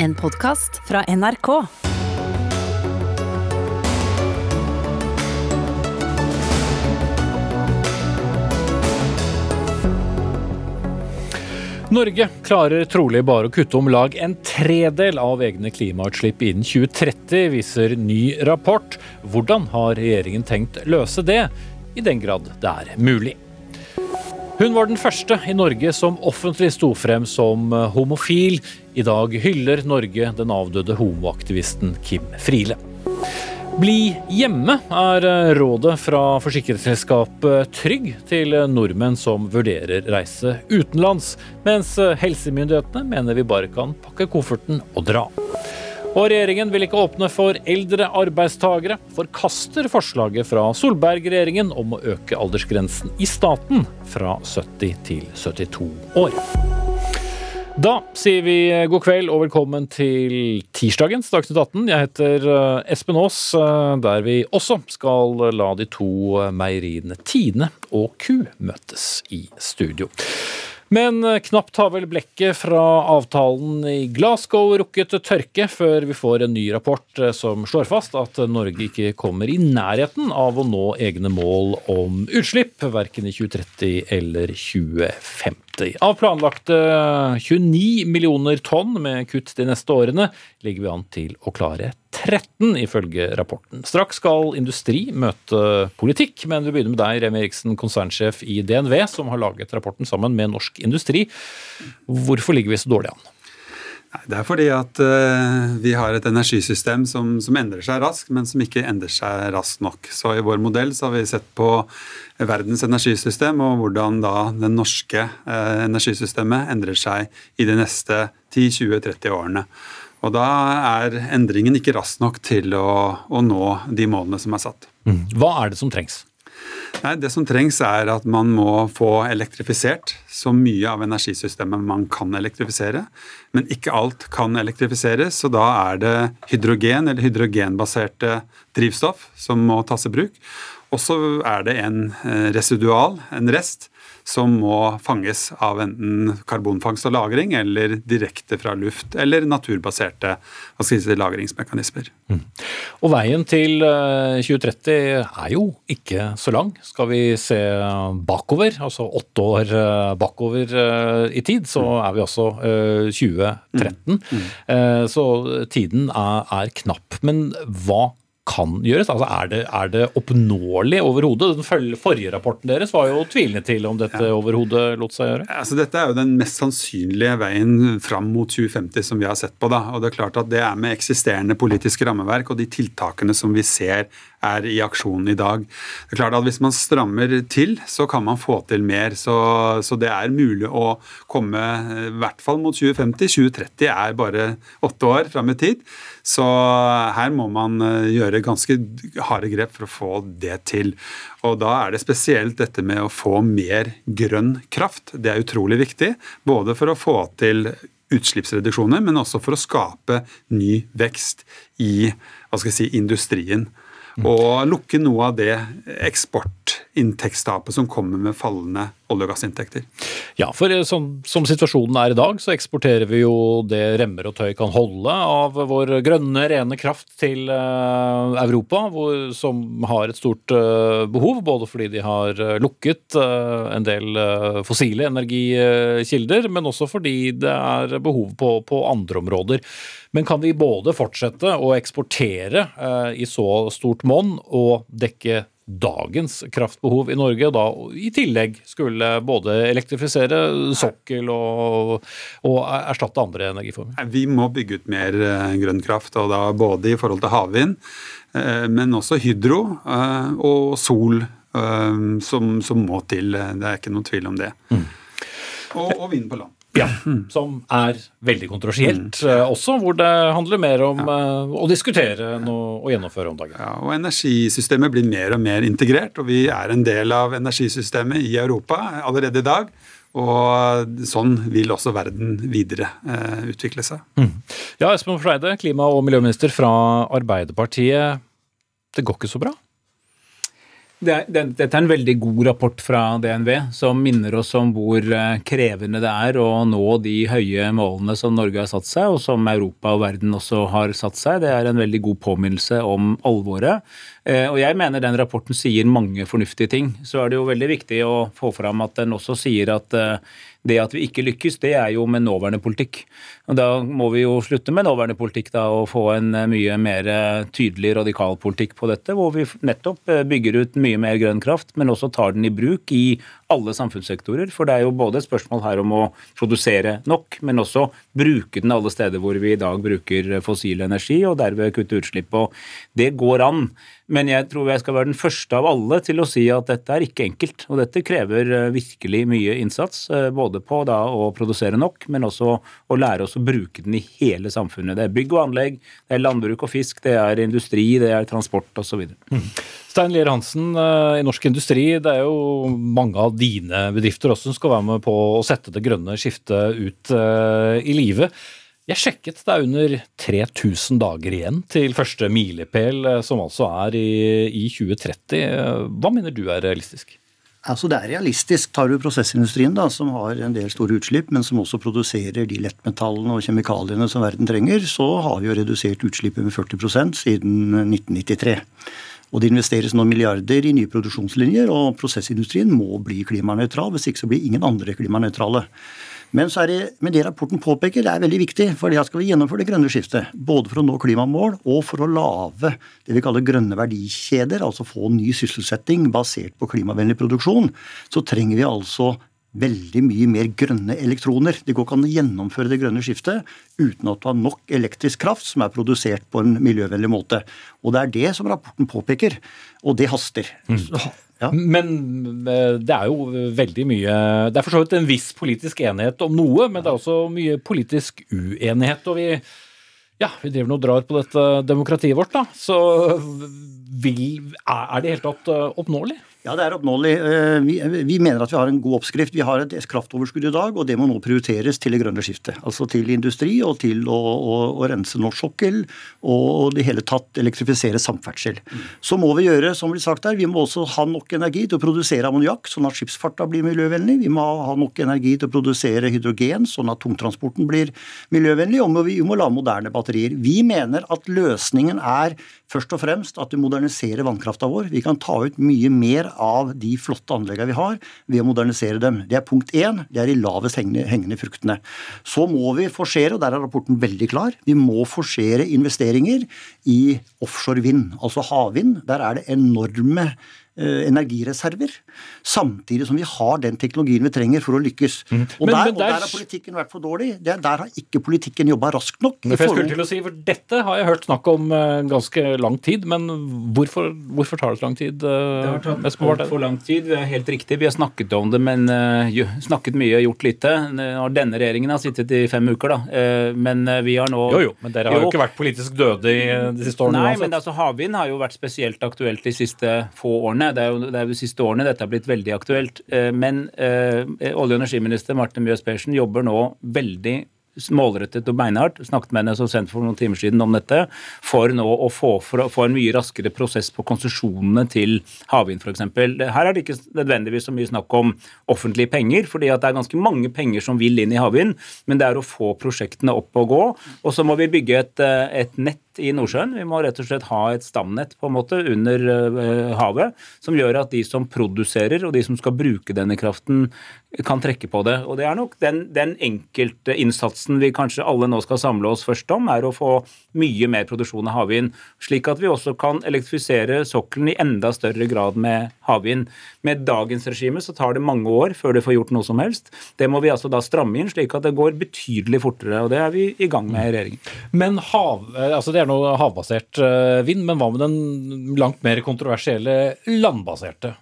En podkast fra NRK. Norge klarer trolig bare å kutte om lag en tredel av egne klimautslipp innen 2030, viser ny rapport. Hvordan har regjeringen tenkt løse det, i den grad det er mulig? Hun var den første i Norge som offentlig sto frem som homofil. I dag hyller Norge den avdøde homoaktivisten Kim Friele. Bli hjemme er rådet fra forsikringsselskapet Trygg til nordmenn som vurderer reise utenlands, mens helsemyndighetene mener vi bare kan pakke kofferten og dra. Og regjeringen vil ikke åpne for eldre arbeidstagere, forkaster forslaget fra Solberg-regjeringen om å øke aldersgrensen i staten fra 70 til 72 år. Da sier vi god kveld og velkommen til tirsdagens Dagsnytt 18. Jeg heter eh, Espen Aas, eh, der vi også skal la de to meieriene Tine og Ku møtes i studio. Men eh, knapt har vel blekket fra avtalen i Glasgow rukket tørke før vi får en ny rapport eh, som slår fast at Norge ikke kommer i nærheten av å nå egne mål om utslipp, verken i 2030 eller 2050. Av planlagte 29 millioner tonn med kutt de neste årene ligger vi an til å klare 13, ifølge rapporten. Straks skal industri møte politikk, men vi begynner med deg, Remi Eriksen, konsernsjef i DNV, som har laget rapporten sammen med Norsk Industri. Hvorfor ligger vi så dårlig an? Det er fordi at uh, vi har et energisystem som, som, endrer seg raskt, men som ikke endrer seg raskt nok. Så i vår modell har vi sett på verdens energisystem og hvordan da det norske uh, energisystemet endrer seg i de neste 10-20-30 årene. Og da er endringen ikke rask nok til å, å nå de målene som er satt. Mm. Hva er det som trengs? Nei, Det som trengs, er at man må få elektrifisert så mye av energisystemet man kan elektrifisere. Men ikke alt kan elektrifiseres, så da er det hydrogen eller hydrogenbaserte drivstoff som må tas i bruk. Og så er det en eh, residual, en rest, som må fanges av enten karbonfangst og -lagring eller direkte fra luft eller naturbaserte si, lagringsmekanismer. Mm. Og veien til 2030 eh, er jo ikke så lang. Skal vi se bakover, altså åtte år eh, bakover eh, i tid, så mm. er vi altså 2013. Mm. Mm. Så tiden er, er knapp. Men hva kan gjøres? Altså, er, det, er det oppnåelig overhodet? Den forrige rapporten deres var jo tvilende til om dette ja. overhodet lot seg gjøre. Altså, dette er jo den mest sannsynlige veien fram mot 2050 som vi har sett på. Da. Og det er klart at det er med eksisterende politiske rammeverk og de tiltakene som vi ser er i aksjon i dag. Det er klart at Hvis man strammer til, så kan man få til mer. Så, så det er mulig å komme i hvert fall mot 2050. 2030 er bare åtte år fram i tid. Så her må man eh, gjøre ganske harde grep for å få det til. Og da er det spesielt dette med å få mer grønn kraft. Det er utrolig viktig. Både for å få til utslippsreduksjoner, men også for å skape ny vekst i hva skal jeg si, industrien. Og lukke noe av det eksportinntektstapet som kommer med fallende olje- og gassinntekter. Ja, for eh, som, som, situasjonen er i dag, så eksporterer vi jo det remmer og tøy kan holde av vår grønne, rene kraft til uh, Europa, hvor, som har et stort uh, behov. Både fordi de har lukket uh, en del fossile energikilder, men også fordi det er behov på, på andre områder. Men kan vi både fortsette å eksportere i så stort monn og dekke dagens kraftbehov i Norge, og da i tillegg skulle både elektrifisere sokkel og, og erstatte andre energiformer? Vi må bygge ut mer eh, grønn kraft, og da både i forhold til havvind, eh, men også hydro og sol som, som, må til. Det er ikke noen tvil om det. Mm. Og, og vind på land. Ja, Som er veldig kontroversielt mm. også, hvor det handler mer om uh, å diskutere enn å gjennomføre om dagen. Ja, og Energisystemet blir mer og mer integrert, og vi er en del av energisystemet i Europa allerede i dag. Og sånn vil også verden videre eh, utvikle seg. Mm. Ja, Espen Freide, klima- og miljøminister fra Arbeiderpartiet. Det går ikke så bra? Det er, det, dette er en veldig god rapport fra DNV som minner oss om hvor eh, krevende det er å nå de høye målene som Norge har satt seg, og som Europa og verden også har satt seg. Det er en veldig god påminnelse om alvoret. Eh, og jeg mener den rapporten sier mange fornuftige ting. Så er det jo veldig viktig å få fram at den også sier at eh, det at vi ikke lykkes, det er jo med nåværende politikk. Og Da må vi jo slutte med nåværende politikk da, og få en eh, mye mer tydelig radikal politikk på dette, hvor vi nettopp bygger ut mye mer grønn kraft, men også tar den i bruk i alle samfunnssektorer. For det er jo både et spørsmål her om å produsere nok, men også bruke den alle steder hvor vi i dag bruker fossil energi, og derved kutte utslipp. Og det går an. Men jeg tror jeg skal være den første av alle til å si at dette er ikke enkelt. Og dette krever eh, virkelig mye innsats, eh, både på da å produsere nok, men også å lære oss å bruke den i hele samfunnet. Det er bygg og anlegg, det er landbruk og fisk, det er industri, det er transport osv. Mm. Stein Lier Hansen, eh, i Norsk Industri, det er jo mange av dine bedrifter også som skal være med på å sette det grønne skiftet ut i livet. Jeg sjekket, det er under 3000 dager igjen til første milepæl, eh, som altså er i 2030. Hva mener du er realistisk? Altså Det er realistisk. Tar du prosessindustrien, da, som har en del store utslipp, men som også produserer de lettmetallene og kjemikaliene som verden trenger, så har vi jo redusert utslippet med 40% siden 1993. Og Det investeres nå milliarder i nye produksjonslinjer, og prosessindustrien må bli klimanøytral. Hvis ikke så blir ingen andre klimanøytrale. Men, så er det, men det rapporten påpeker, det er veldig viktig. For da skal vi gjennomføre det grønne skiftet. Både for å nå klimamål og for å lage det vi kaller grønne verdikjeder, altså få ny sysselsetting basert på klimavennlig produksjon, så trenger vi altså veldig mye mer grønne elektroner. Det går ikke an å gjennomføre det grønne skiftet uten at du har nok elektrisk kraft som er produsert på en miljøvennlig måte. Og det er det som rapporten påpeker, og det haster. Mm. Ja. Men eh, det er jo veldig mye Det er for så vidt en viss politisk enighet om noe, men det er også mye politisk uenighet. og vi ja, vi driver og drar på dette demokratiet vårt, da. Så vil, er det i hele tatt eh, oppnåelig? Ja, det er oppnåelig. Eh, vi, vi, mener at vi har en god oppskrift. Vi har et kraftoverskudd i dag, og det må nå prioriteres til det grønne skiftet. Altså til industri og til å, å, å rense norsk sokkel og det hele tatt elektrifisere samferdsel. Så må vi gjøre, som vi sagt her, vi må også ha nok energi til å produsere ammoniakk, sånn at skipsfarta blir miljøvennlig. Vi må ha nok energi til å produsere hydrogen, sånn at tungtransporten blir miljøvennlig. Og vi må la moderne batterier. Vi mener at løsningen er først og fremst at vi moderniserer vannkrafta vår. Vi kan ta ut mye mer av de flotte anleggene vi har, ved å modernisere dem. Det er punkt én. Det er de lavest hengende, hengende fruktene. Så må vi forsere, og der er rapporten veldig klar, vi må forsere investeringer i offshore vind, altså havvind. Der er det enorme energireserver, samtidig som vi har den teknologien vi trenger for å lykkes. Mm. Og, men, der, men der, og, der, har politikken vært for dårlig. Der, der har ikke politikken jobba raskt nok. For jeg skulle til å si, for Dette har jeg hørt snakk om uh, ganske lang tid, men hvorfor, hvorfor tar det så lang tid? Uh, det har tatt altfor lang tid. Det er helt riktig. Vi har snakket om det, men uh, snakket mye og gjort lite. Og denne regjeringen har sittet i fem uker, da. men vi har nå Jo, jo, men dere har jo, jo ikke vært politisk døde i de siste årene Nei, uansett. men altså, havvind har jo vært spesielt aktuelt de siste få årene. Det er jo det er de siste årene dette har blitt veldig aktuelt. Eh, men eh, olje- og energiminister Marte Mjøs Persen jobber nå veldig målrettet og beinhardt. Snakket med henne så sent for noen timer siden om dette. For nå å få, for få en mye raskere prosess på konsesjonene til havvind f.eks. Her er det ikke nødvendigvis så mye snakk om offentlige penger, fordi at det er ganske mange penger som vil inn i havvind. Men det er å få prosjektene opp og gå. Og så må vi bygge et, eh, et nett i Nordsjøen. Vi må rett og slett ha et stamnett på en måte under uh, havet som gjør at de som produserer og de som skal bruke denne kraften, kan trekke på det. Og det er nok den, den enkelte innsatsen vi kanskje alle nå skal samle oss først om, er å få mye mer produksjon av havvind, slik at vi også kan elektrifisere sokkelen i enda større grad med havvind. Med dagens regime så tar det mange år før det får gjort noe som helst. Det må vi altså da stramme inn, slik at det går betydelig fortere. og Det er vi i gang med i regjeringen. Men hav, eh, altså det er noe havbasert eh, vind, men hva med den langt mer kontroversielle landbaserte?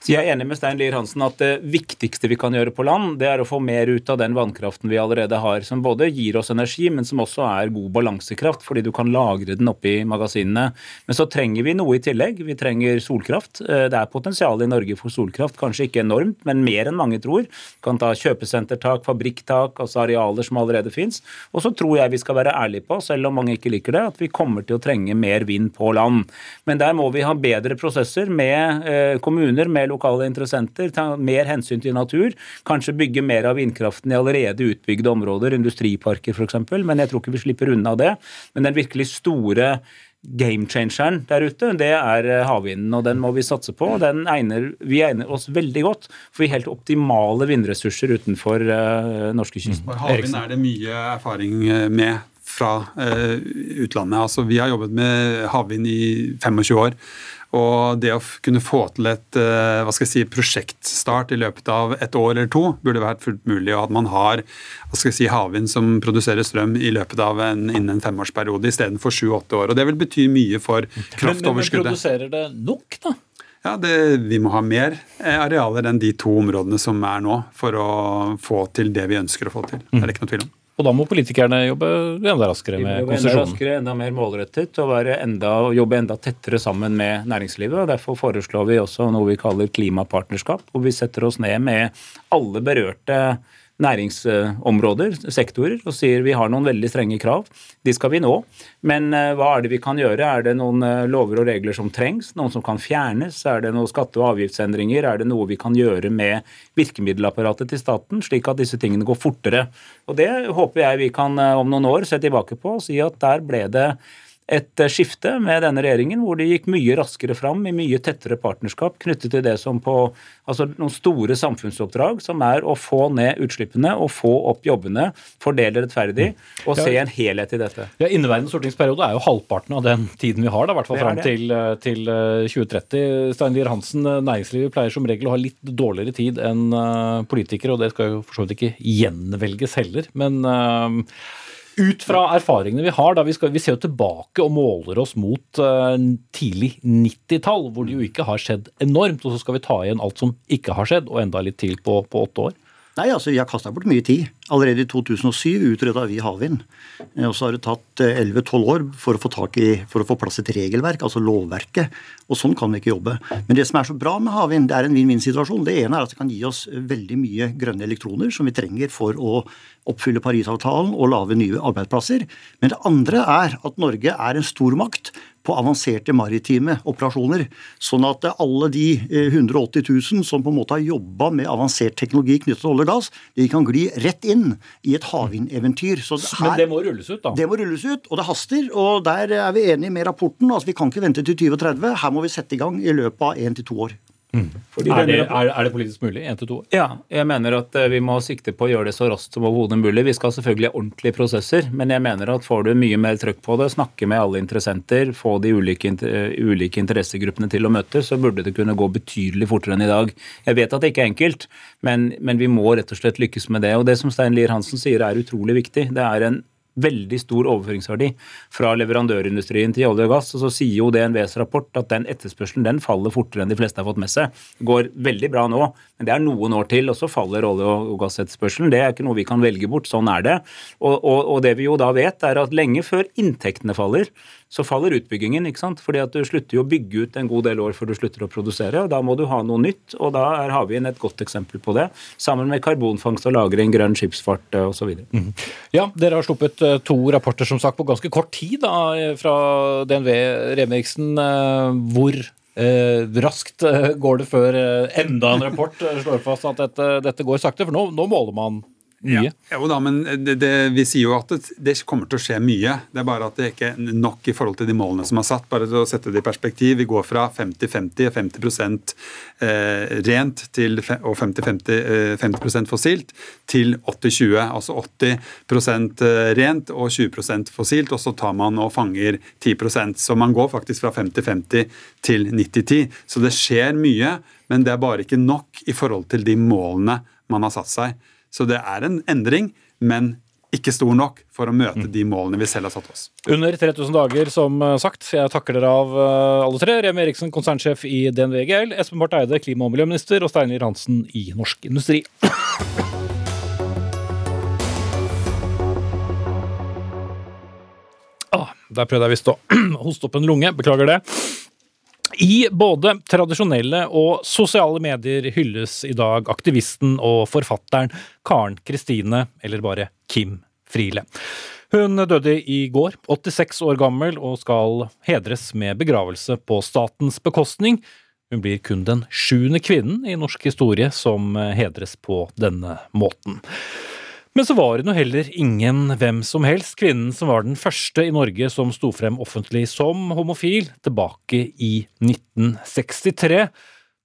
Så Jeg er enig med Stein Lier Hansen at det viktigste vi kan gjøre på land, det er å få mer ut av den vannkraften vi allerede har, som både gir oss energi, men som også er god balansekraft, fordi du kan lagre den oppi magasinene. Men så trenger vi noe i tillegg. Vi trenger solkraft. Eh, det er potensial i Norge for solkraft, kanskje ikke enormt, men mer enn mange tror. Du kan ta kjøpesentertak, fabrikktak, altså arealer som allerede fins. Og så tror jeg vi skal være ærlige på, selv om mange ikke liker det, at vi kommer til å trenge mer vind på land. Men der må vi ha bedre prosesser med eh, kommuner kommuner med lokale interessenter, ta mer hensyn til natur, kanskje bygge mer av vindkraften i allerede utbygde områder, industriparker f.eks., men jeg tror ikke vi slipper unna det. Men den virkelig store game-changeren der ute, det er eh, havvinden. og Den må vi satse på. Den egner, vi egner oss veldig godt for vi helt optimale vindressurser utenfor uh, norskekysten. Mm. Havvind er det mye erfaring eh, med fra uh, utlandet. Altså, vi har jobbet med havvind i 25 år. Og det å kunne få til et eh, hva skal jeg si, prosjektstart i løpet av et år eller to burde vært fullt mulig, og at man har hva skal jeg si, havvind som produserer strøm i løpet av en, innen en femårsperiode istedenfor sju-åtte år. Og Det vil bety mye for kraftoverskuddet. Men, men produserer det nok, da? Ja, det, Vi må ha mer eh, arealer enn de to områdene som er nå, for å få til det vi ønsker å få til. Det er det ikke noe tvil om. Og da må politikerne jobbe enda raskere med konsesjonen? Enda raskere, enda mer målrettet og enda, jobbe enda tettere sammen med næringslivet. og Derfor foreslår vi også noe vi kaller klimapartnerskap, hvor vi setter oss ned med alle berørte næringsområder, sektorer, og sier vi har noen veldig strenge krav. De skal vi nå. Men eh, hva er det vi kan gjøre? Er det noen eh, lover og regler som trengs? Noen som kan fjernes? Er det noen skatte- og avgiftsendringer? Er det noe vi kan gjøre med virkemiddelapparatet til staten, slik at disse tingene går fortere? Og Det håper jeg vi kan eh, om noen år se tilbake på og si at der ble det et eh, skifte med denne regjeringen, hvor de gikk mye raskere fram i mye tettere partnerskap knyttet til det som på altså noen store samfunnsoppdrag, som er å få ned utslippene og få opp jobbene, fordele rettferdig og se en helhet i dette. Ja, Inneværende stortingsperiode er jo halvparten av den tiden vi har, da, i hvert fall fram til, eh, til 2030. Eh, Stein Lier Hansen, næringslivet pleier som regel å ha litt dårligere tid enn politikere, og det skal jo for så vidt ikke gjenvelges heller. men ut fra erfaringene vi har, da vi, skal, vi ser jo tilbake og måler oss mot uh, tidlig 90-tall, hvor det jo ikke har skjedd enormt, og så skal vi ta igjen alt som ikke har skjedd, og enda litt til på, på åtte år? Nei, altså Vi har kasta bort mye tid. Allerede i 2007 utreda vi havvind. Eh, og så har det tatt 11-12 eh, år for å i, for å få plass et regelverk, altså lovverket. Og sånn kan vi ikke jobbe. Men det som er så bra med havvind, det er en vinn-vinn-situasjon. Det ene er at det kan gi oss veldig mye grønne elektroner som vi trenger for å oppfylle Parisavtalen og lage nye arbeidsplasser. Men det andre er at Norge er en stormakt på avanserte maritime operasjoner. Sånn at alle de 180 eh, 000 som på en måte har jobba med avansert teknologi knyttet til olje og gass, de kan gli rett inn i et havvindeventyr. Men det må rulles ut, da? Det må rulles ut, og det haster. Og der er vi enige med rapporten. altså Vi kan ikke vente til 2030. Her må vi sette i gang i løpet av én til to år. Mm. Er, det, er, er, det, politisk mulig? Én til to år? Ja, jeg mener at eh, vi må sikte på å gjøre det så raskt som overhodet mulig. Vi skal selvfølgelig ha ordentlige prosesser, men jeg mener at får du mye mer trøkk på det, snakke med alle interessenter, få de ulike, ulike interessegruppene til å møtes, så burde det kunne gå betydelig fortere enn i dag. Jeg vet at det ikke er enkelt, men, men vi må rett og slett lykkes med det. Og det som Stein Lier Hansen sier er utrolig viktig. Det er en veldig stor overføringsverdi fra leverandørindustrien til olje og gass. og Så sier jo DNVs rapport at den etterspørselen den faller fortere enn de fleste har fått med seg. Det går veldig bra nå, men det er noen år til, og så faller olje- og gassetterspørselen. Det er ikke noe vi kan velge bort. Sånn er det. Og, og, og det vi jo da vet, er at lenge før inntektene faller, så faller utbyggingen. ikke sant? Fordi at du slutter jo å bygge ut en god del år før du slutter å produsere. og Da må du ha noe nytt, og da er havvind et godt eksempel på det. Sammen med karbonfangst og -lagring, grønn skipsfart eh, osv. Mm. Ja, dere har sluppet eh, to rapporter som sagt på ganske kort tid da, eh, fra DNV Remiksen. Hvor Eh, raskt går det før enda en rapport slår fast at dette, dette går sakte? For nå, nå måler man mye. Ja, jo da, men det, det, Vi sier jo at det, det, kommer til å skje mye. Det er bare at det ikke er nok i forhold til de målene som er satt. Bare til å sette det i perspektiv. Vi går fra 50-50, 50, 50 eh, rent til, og 50-50 eh, 50% fossilt, til 80-20. Altså 80 eh, rent og 20% fossilt, og så tar man og fanger 10% Så man går faktisk fra 50-50 til 90-10. Så det skjer mye, men det er bare ikke nok i forhold til de målene man har satt seg. Så det er en endring, men ikke stor nok for å møte de målene vi selv har satt oss. Under 3000 dager, som sagt. Jeg takker dere av alle tre. Remi Eriksen, konsernsjef i DNV GL, Espen Barth Eide, klima- og miljøminister, og Steinlir Hansen i Norsk Industri. Ah, der prøvde jeg visst å hoste opp en lunge. Beklager det. I både tradisjonelle og sosiale medier hylles i dag aktivisten og forfatteren Karen Kristine, eller bare Kim Friele. Hun døde i går, 86 år gammel, og skal hedres med begravelse på statens bekostning. Hun blir kun den sjuende kvinnen i norsk historie som hedres på denne måten. Men så var hun jo heller ingen hvem som helst. Kvinnen som var den første i Norge som sto frem offentlig som homofil, tilbake i 1963.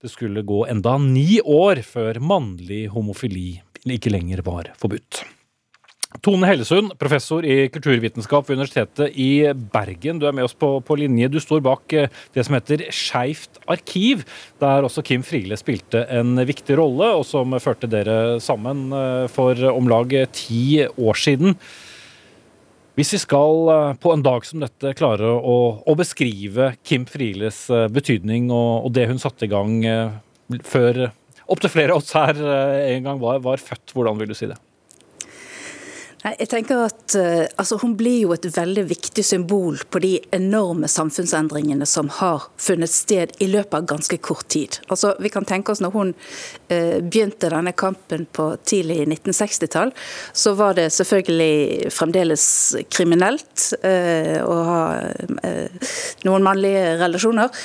Det skulle gå enda ni år før mannlig homofili ikke lenger var forbudt. Tone Hellesund, professor i kulturvitenskap ved Universitetet i Bergen. Du er med oss på, på linje. Du står bak eh, det som heter Skeivt arkiv, der også Kim Friele spilte en viktig rolle, og som førte dere sammen eh, for om lag ti år siden. Hvis vi skal eh, på en dag som dette klare å, å beskrive Kim Frieles betydning og, og, det hun satte i gang før opptil flere av oss her en gang var, var født, hvordan vil du si det? Nei, jeg tenker at uh, altså, Hun blir jo et veldig viktig symbol på de enorme samfunnsendringene som har funnet sted i løpet av ganske kort tid. Altså, vi kan tenke oss Når hun eh, begynte denne kampen på tidlig 1960-tall, så var det selvfølgelig fremdeles kriminelt eh, å ha noen mannlige relasjoner.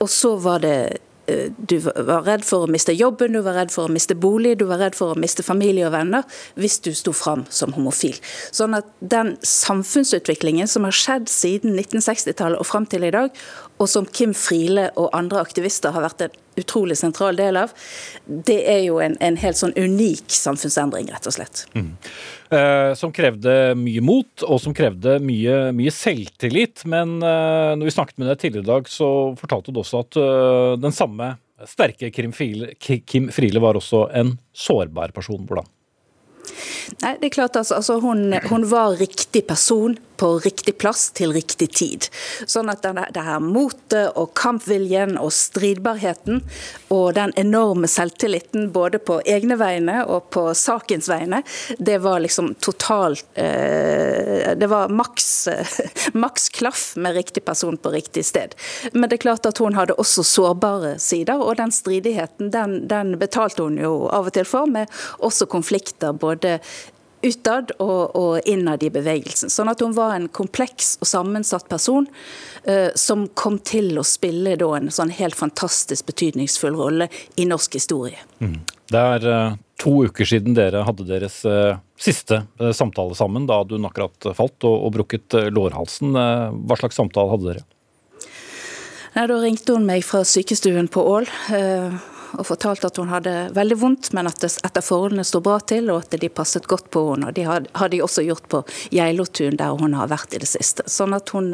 og så var det Eh, du var redd for å miste jobben, du var redd for å miste bolig, du var redd for å miste familie og venner hvis du sto fram som homofil. Sånn at Den samfunnsutviklingen som har skjedd siden 1960-tallet og fram til i dag, og som Kim Friele og andre aktivister har vært en utrolig sentral del av, det er jo en, en helt sånn unik samfunnsendring, rett og slett. Mm. Eh, som krevde mye mot, og som krevde mye, mye selvtillit. Men eh, når vi snakket med deg tidligere i dag, så fortalte du også at eh, den samme sterke Kim Friele, var også en sårbar person. Hvordan? Nei, det er klart altså, altså hun, hun, var riktig person på riktig plass til riktig tid. Sånn at det, det her motet og kampviljen og stridbarheten og den enorme selvtilliten både på egne vegne og på sakens vegne, det var liksom totalt eh, Det var maks, maks klaff med riktig person på riktig sted. Men det er klart at hun hadde også sårbare sider, og den stridigheten den, den betalte hun jo av og til for, med også konflikter både utad og, og, innad i bevegelsen. Sånn at hun var en kompleks og sammensatt person uh, som kom til å spille da, en sånn helt fantastisk betydningsfull rolle i norsk historie. Mm. Det er uh, to uker siden dere hadde deres uh, siste samtale sammen, da hun akkurat falt og, og brukket lårhalsen. hva slags samtale hadde dere? Nei, Da ringte hun meg fra sykestuen på Ål og fortalte at hun hadde veldig vondt, men at det etter forholdene sto bra til, og at de passet godt på henne. og Det har de også gjort på Geilotun, der hun har vært i det siste. Sånn at hun,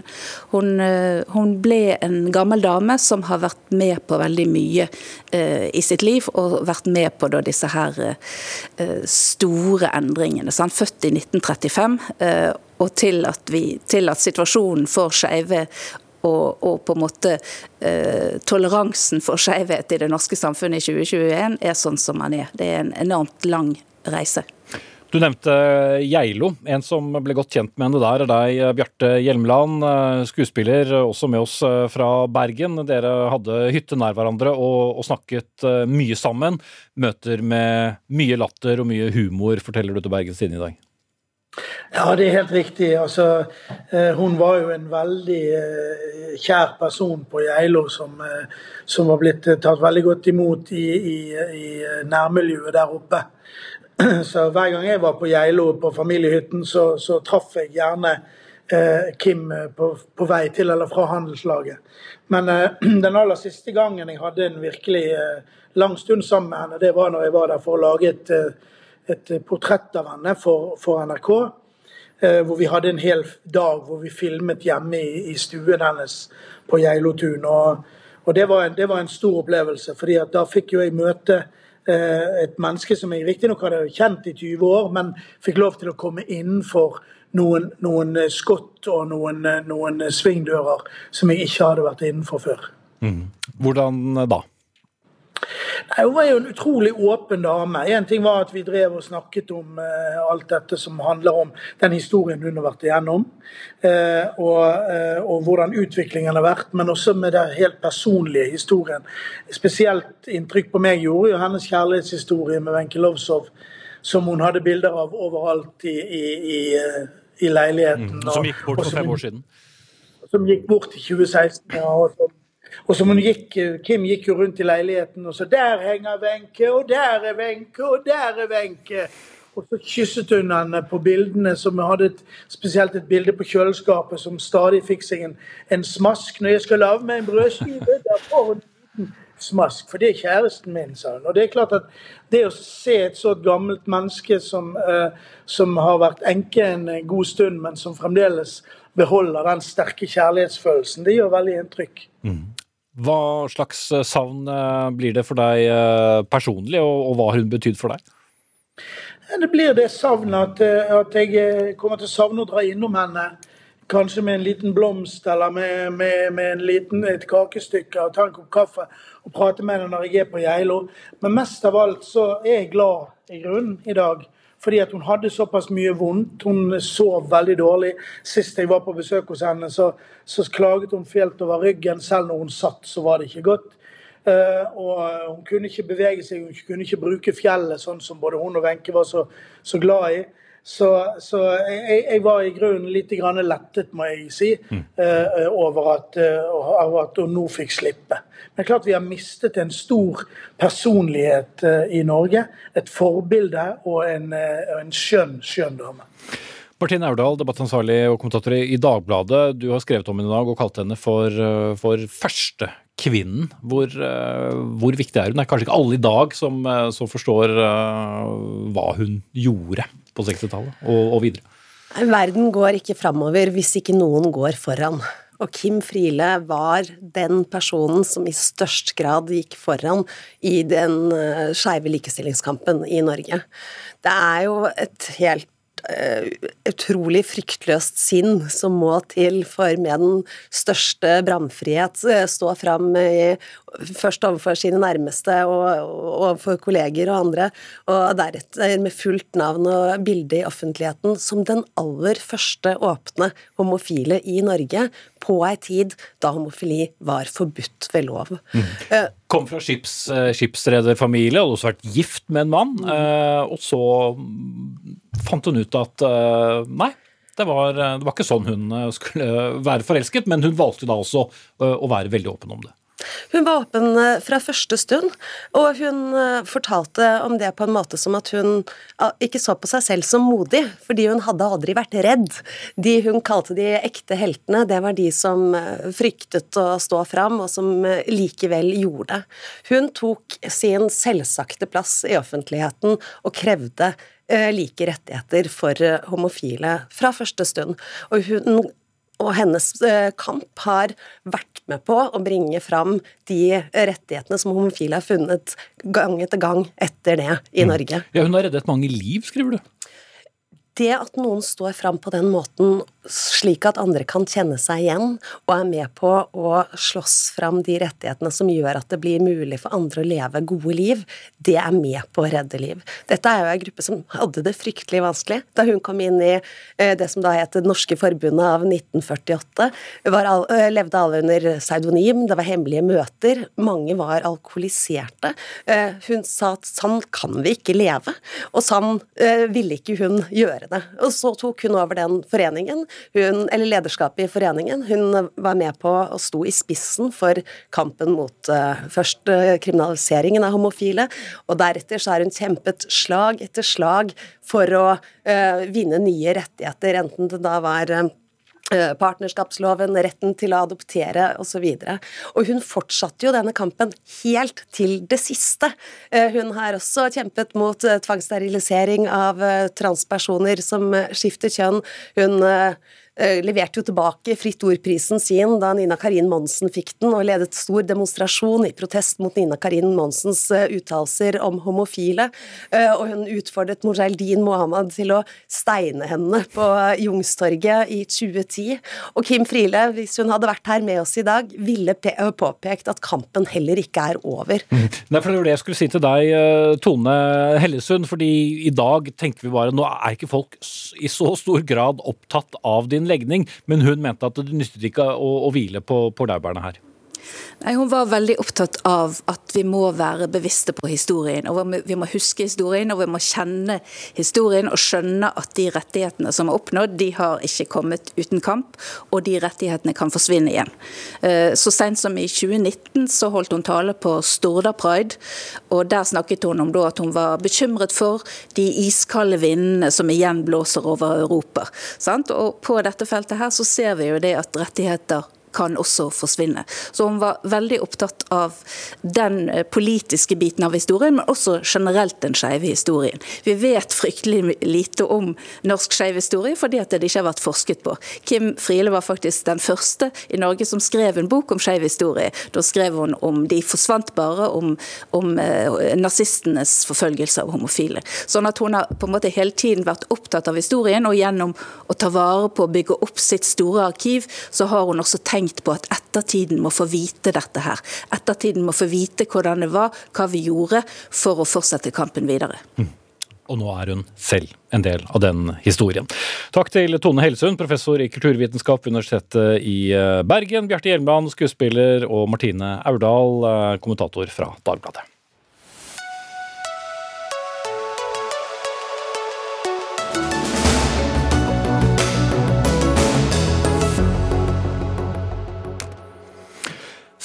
hun, eh, hun, ble en gammel dame som har vært med på veldig mye eh, i sitt liv, og vært med på da, disse her eh, store endringene. Så han født i 1935. Eh, og til at, vi, til at situasjonen for skeive og, og, på en måte eh, toleransen for skeivhet i det norske samfunnet i 2021 er sånn som man er. Det er en enormt lang reise. Du nevnte Geilo. En som ble godt kjent med henne der, er deg, Bjarte Hjelmeland. Eh, skuespiller, også med oss eh, fra Bergen. Dere hadde hytte nær hverandre og, og, snakket eh, mye sammen. Møter med mye latter og mye humor, forteller du til Bergens Tidende i dag. Ja, det er helt riktig. Altså, eh, hun var jo en veldig eh, kjær person på Geilo som, eh, som var blitt tatt veldig godt imot i, i, i, nærmiljøet der oppe. Så hver gang jeg var på Geilo på familiehytten, så, så traff jeg gjerne eh, Kim på, på, vei til eller fra handelslaget. Men eh, den aller siste gangen jeg hadde en virkelig eh, lang stund sammen med henne, det var når jeg var der for å lage et et portrett av henne for, for NRK. Eh, hvor vi hadde en hel dag hvor vi filmet hjemme i, i stuen hennes på Geilotun. Og, og det, var en, det, var en, stor opplevelse, fordi da fikk jo jeg møte et menneske som jeg riktignok hadde kjent i 20 år, men fikk lov til å komme innenfor noen, noen skott og noen, noen svingdører som jeg ikke hadde vært innenfor før. Mm. Hvordan da? Nei, Hun var jo en utrolig åpen dame. En ting var at vi drev og snakket om uh, alt dette som handler om den historien hun har vært igjennom. Uh, og, uh, og, hvordan utviklingen har vært, men også med den helt personlige historien. Spesielt inntrykk på meg gjorde jo hennes kjærlighetshistorie med Wenche Lovsov, som hun hadde bilder av overalt i, i, i, i leiligheten. Mm, som gikk bort for fem år siden? Som gikk bort i 2016. ja, og som og hun gikk, Kim gikk jo rundt i leiligheten og sa 'Der henger Wenche, og der er Wenche, og der er Wenche'. Og så kysset hun henne på bildene, som hadde et, spesielt et bilde på kjøleskapet som stadig fikk seg en, en smask. 'Når jeg skal lage meg en brødskive, der får hun en smask', for det er kjæresten min', sa hun. Og det er klart at det å se et så gammelt menneske som, eh, som har vært enke en god stund, men som fremdeles beholder den sterke kjærlighetsfølelsen, det gjør veldig inntrykk. Mm. Hva slags eh, savn eh, blir det for deg eh, personlig, og, hva har hun betydd for deg? Det blir det savnet at, at, jeg kommer til å savne å dra innom henne. Kanskje med en liten blomst eller med, med, med liten, et kakestykke og ta en kopp kaffe og prate med henne når jeg er på Geilo. Men mest av alt så er jeg glad i grunnen i dag fordi at hun hadde såpass mye vondt. Hun sov veldig dårlig. Sist jeg var på besøk hos henne, så, så klaget hun fælt over ryggen. Selv når hun satt, så var det ikke godt. Uh, og Hun kunne ikke bevege seg, hun kunne ikke bruke fjellet, sånn som både hun og Wenche var så, så glad i. Så, så jeg, jeg, var i grunnen litt lettet, må jeg si, mm. uh, over, at, uh, at, hun nå fikk slippe. Men klart vi har mistet en stor personlighet uh, i Norge. Et forbilde og en, en skjønn, skjønn dame. Martin Aurdal, debattansvarlig og kommentator i Dagbladet. Du har skrevet om henne i dag og kalt henne for, for førstekvinnen. Hvor, hvor viktig er hun? Det er kanskje ikke alle i dag som, som forstår hva hun gjorde på 60-tallet og, og videre? Verden går ikke framover hvis ikke noen går foran. Og Kim Friele var den personen som i størst grad gikk foran i den uh, skeive likestillingskampen i Norge. Det er jo et helt utrolig fryktløst sinn som må til for med den største bramfrihet stå fram i Først overfor sine nærmeste og overfor kolleger og andre, og deretter med fullt navn og bilde i offentligheten som den aller første åpne homofile i Norge på ei tid da homofili var forbudt ved lov. Mm. Uh, Kom fra skips, uh, skipsrederfamilie, hadde også vært gift med en mann, mm. og så fant hun ut at nei, det var, det var, ikke sånn hun skulle være forelsket, men hun valgte da også å være veldig åpen om det. Hun var åpen eh, fra første stund, og hun eh, fortalte om det på en måte som at hun ikke så på seg selv som modig, fordi hun hadde aldri vært redd. De hun kalte de ekte heltene, det var de som eh, fryktet å stå fram, og som likevel gjorde det. Hun tok sin selvsagte plass i offentligheten og krevde like rettigheter for homofile fra første stund. Og hun og hennes eh, kamp har vært med på å bringe fram de rettighetene som homofile har funnet gang etter gang etter det i mm. Norge. Ja, Hun har reddet mange liv, skriver du? Det at noen står fram på den måten slik at andre kan kjenne seg igjen og er med på å slåss fram de rettighetene som gjør at det blir mulig for andre å leve gode liv, det er med på å redde liv. Dette er jo ei gruppe som hadde det fryktelig vanskelig. Da hun kom inn i eh, det som da het Det norske forbundet av 1948, all, eh, levde alle under pseudonym, det var hemmelige møter, mange var alkoholiserte. Eh, hun sa at sånn kan vi ikke leve, og sånn ville ikke hun gjøre det. Og så tok hun over den foreningen hun, eller lederskapet i foreningen. Hun var med på å sto i spissen for kampen mot uh, først uh, kriminaliseringen av homofile, og deretter så har hun kjempet slag etter slag for å uh, vinne nye rettigheter, enten det da var partnerskapsloven, retten til å adoptere osv. Og, så og hun fortsatte jo denne kampen helt til det siste. Hun har også kjempet mot tvangssterilisering av transpersoner som skifter kjønn. Hun leverte jo tilbake Fritt Ord-prisen sin da Nina Karin Monsen fikk den, og ledet stor demonstrasjon i protest mot Nina Karin Monsens uh, uttalelser om homofile. Uh, og hun utfordret Mojaildin Mohammed til å steine henne på Jungstorget i 2010. Og Kim Friele, hvis hun hadde vært her med oss i dag, ville påpekt at kampen heller ikke er over. Mm. Nei, for Det var det jeg skulle si til deg, Tone Hellesund. fordi i dag tenker vi bare nå er ikke folk i så stor grad opptatt av din legning, men hun mente at det nyttet ikke å, å hvile på, på laurbærene her. Nei, Hun var veldig opptatt av at vi må være bevisste på historien. og Vi må huske historien og vi må kjenne historien og skjønne at de rettighetene som er oppnådd, de har ikke kommet uten kamp, og de rettighetene kan forsvinne igjen. Eh, så sent som i 2019 så holdt hun tale på Storda Pride, og der snakket hun om at hun var bekymret for de iskalde vindene som igjen blåser over Europa. Og på dette feltet her så ser vi jo det at rettigheter kan også forsvinne. Så hun var veldig opptatt av den eh, politiske biten av historien, men også generelt den skeive historien. Vi vet fryktelig lite om norsk skeiv historie fordi at det ikke har vært forsket på. Kim Friele var faktisk den første i Norge som skrev en bok om skeiv historie. Da skrev hun om De forsvant bare, om, om eh, nazistenes forfølgelse av homofile. Sånn at hun har på en måte hele tiden vært opptatt av historien, og gjennom å ta vare på å bygge opp sitt store arkiv, så har hun også tenkt tenkt på at ettertiden må få vite dette her. Ettertiden må få vite hvordan det var, hva vi gjorde for å fortsette kampen videre. Mm. Og nå er hun selv en del av den historien. Takk til Tone Hellesund, professor i kulturvitenskap ved Universitetet i eh, Bergen, Bjarte Hjelmeland, skuespiller, og Martine Aurdal, eh, kommentator fra Dagbladet.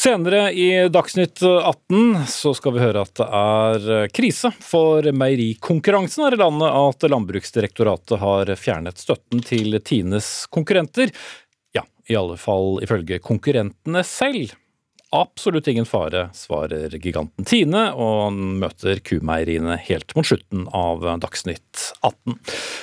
Senere i Dagsnytt 18 så skal vi høre at det er krise for meierikonkurransen her i landet. At Landbruksdirektoratet har fjernet støtten til Tines konkurrenter. Ja, i alle fall ifølge konkurrentene selv. Absolutt ingen fare, svarer giganten Tine, og møter kumeieriene helt mot slutten av Dagsnytt 18.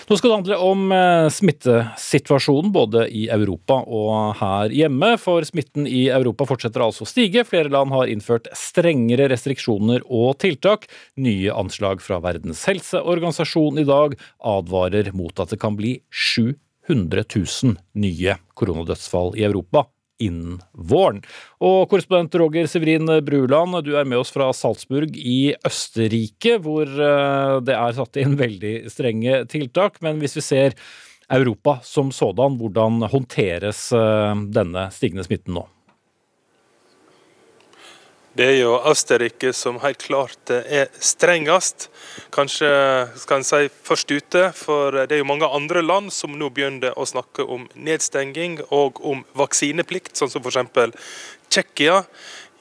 Nå skal det handle om eh, smittesituasjonen både i Europa og her hjemme. For smitten i Europa fortsetter altså å stige. Flere land har innført strengere restriksjoner og tiltak. Nye anslag fra Verdens helseorganisasjon i dag advarer mot at det kan bli 700 000 nye koronadødsfall i Europa innen våren. Og korrespondent Roger Severin Bruland, du er med oss fra Salzburg i Østerrike, hvor eh, det er satt inn veldig strenge tiltak. Men hvis vi ser Europa som sådan, hvordan håndteres eh, denne stigende smitten nå? Det er jo Østerrike som helt klart er strengest. Kanskje skal en si først ute, for det er jo mange andre land som nå begynner å snakke om nedstenging og om vaksineplikt, sånn som f.eks. Tsjekkia.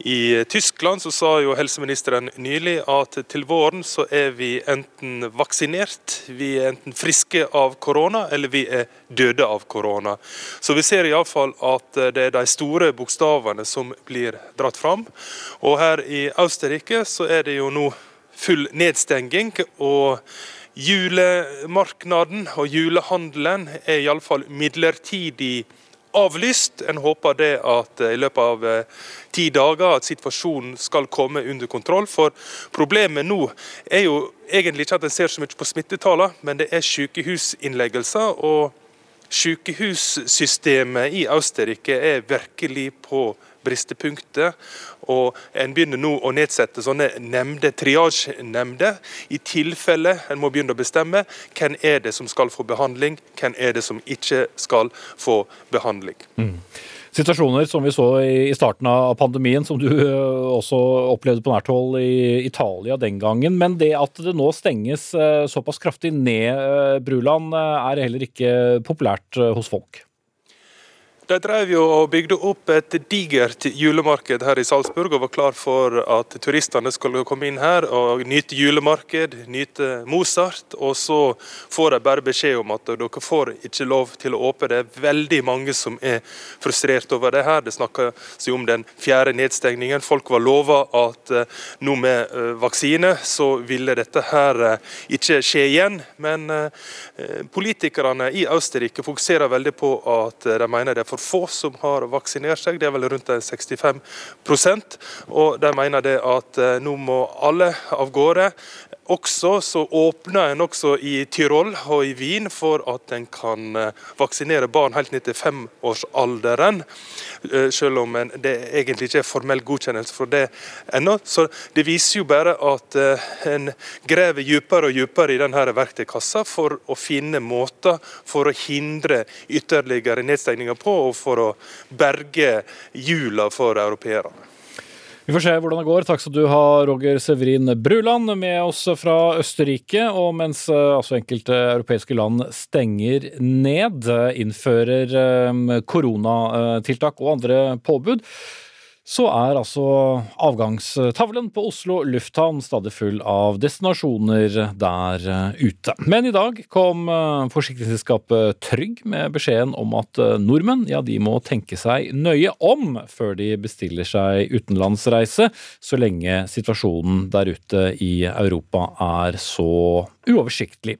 I Tyskland så sa jo helseministeren nylig at til våren så er vi enten vaksinert, vi er enten friske av korona, eller vi er døde av korona. Så vi ser iallfall at det er de store bokstavene som blir dratt fram. Og her i Østerrike så er det jo nå full nedstenging. og Julemarknaden og julehandelen er iallfall midlertidig avlyst. En håper det at i løpet av eh, ti dager at situasjonen skal komme under kontroll. For problemet nå er jo egentlig ikke at en ser så mye på smittetallene, men det er sykehusinnleggelser. og Sykehussystemet i Østerrike er virkelig på bristepunktet. Og En begynner nå å nedsette sånne nemnder, triasjenemnder, i tilfelle en må begynne å bestemme hvem er det som skal få behandling, hvem er det som ikke skal få behandling. Mm. Situasjoner som vi så i starten av pandemien, som du eh, også opplevde på nært hold i Italia den gangen. Men det at det nå stenges eh, såpass kraftig ned, eh, Bruland, er heller ikke populært hos folk? De drev jo og bygde opp et digert julemarked her i Salzburg og var klar for at turistene skulle komme inn her og nyte julemarked, nyte Mozart. Og så får de bare beskjed om at dere får ikke lov til å åpne. Det er veldig mange som er frustrert over det her. Det snakkes jo om den fjerde nedstengningen. Folk var lova at eh, nå med eh, vaksine så ville dette her eh, ikke skje igjen. Men politikerne i Østerrike fokuserer veldig på at de mener det er for få som har vaksinert seg, det er vel rundt 65% og De mener det at eh, nå må alle av gårde. Også så åpner en også i Tyrol og i Wien for at en kan eh, vaksinere barn helt ned til femårsalderen. Eh, selv om det egentlig ikke er formell godkjennelse for det ennå. Så det viser jo bare at en graver dypere og dypere i denne verktøykassa for å finne måter for å hindre ytterligere nedstengninger på, og for å berge jula for europeerne. Vi får se hvordan det går. Takk skal du ha, Roger Severin Bruland, med oss fra Østerrike. Og mens eh, altså, enkelte europeiske land stenger ned, innfører eh, koronatiltak og andre påbud, så er altså avgangstavlen på Oslo lufthavn stadig full av destinasjoner der eh, ute. Men i dag kom eh, forsikringsselskapet Trygg med beskjeden om at eh, nordmenn ja, de må tenke seg nøye om før de bestiller seg utenlandsreise, så lenge situasjonen der ute i Europa er så uoversiktlig.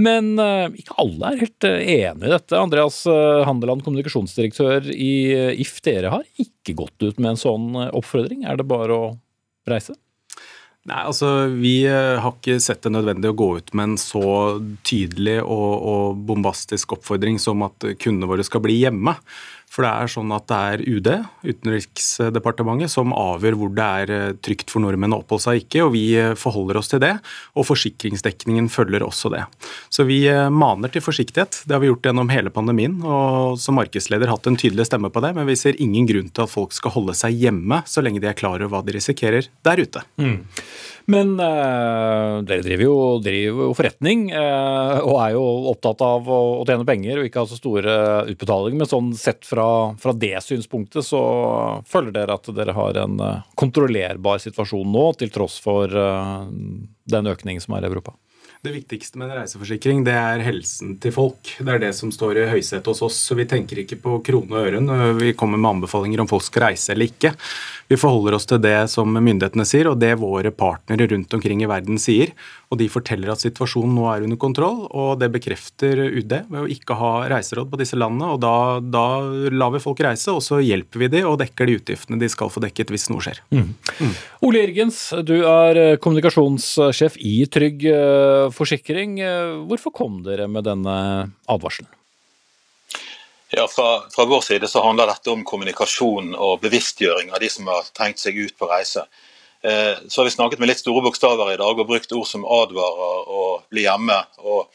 Men uh, ikke alle er helt uh, enig i dette. Andreas uh, Handeland, kommunikasjonsdirektør i If. Dere har ikke gått ut med en sånn oppfordring. Er det bare å reise? Nei, altså Vi har ikke sett det nødvendig å gå ut med en så tydelig og, og bombastisk oppfordring som at kundene våre skal bli hjemme. For det er sånn at det er UD, Utenriksdepartementet, som avgjør hvor det er eh, trygt for nordmenn å oppholde seg ikke, og vi eh, forholder oss til det. Og forsikringsdekningen følger også det. Så vi eh, maner til forsiktighet. Det har vi gjort gjennom hele pandemien, og som markedsleder hatt en tydelig stemme på det. Men vi ser ingen grunn til at folk skal holde seg hjemme så lenge de er klar over hva de risikerer der ute. Mm. Men uh, dere driver jo, driver jo forretning uh, og er jo opptatt av å, å, tjene penger og ikke ha så store utbetalinger. Men sånn sett fra, fra, det synspunktet så føler dere at dere har en uh, kontrollerbar situasjon nå, til tross for den økningen som er i Europa? Det viktigste med en reiseforsikring det er helsen til folk. Det er det som står i høysetet hos oss. så Vi tenker ikke på krone og øre når vi kommer med anbefalinger om folk skal reise eller ikke. Vi forholder oss til det som myndighetene sier, og det våre partnere rundt omkring i verden sier. Og de forteller at situasjonen nå er under kontroll, og det bekrefter UD ved å ikke ha reiseråd på disse landene. og Da, da lar vi folk reise, og så hjelper vi de og dekker de utgiftene de skal få dekket hvis noe skjer. Mm. Mm. Ole Irgens, du er kommunikasjonssjef i Trygg eh, Forsikring. Eh, hvorfor kom dere med denne advarselen? Ja, fra, fra, vår side så handler dette om kommunikasjon og bevisstgjøring av de som har tenkt seg ut på reise. Eh, så har vi snakket med litt store bokstaver i dag og brukt ord som advarer og bli hjemme. og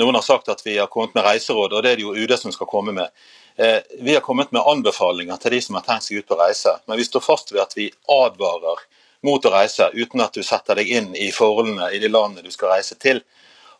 Noen har sagt at vi har kommet med reiseråd, og det er det jo UD som skal komme med. Eh, vi har kommet med anbefalinger til de som har tenkt seg ut på reise, men vi står fast ved at vi advarer mot å reise uten at du setter deg inn i forholdene i de landene du skal reise til.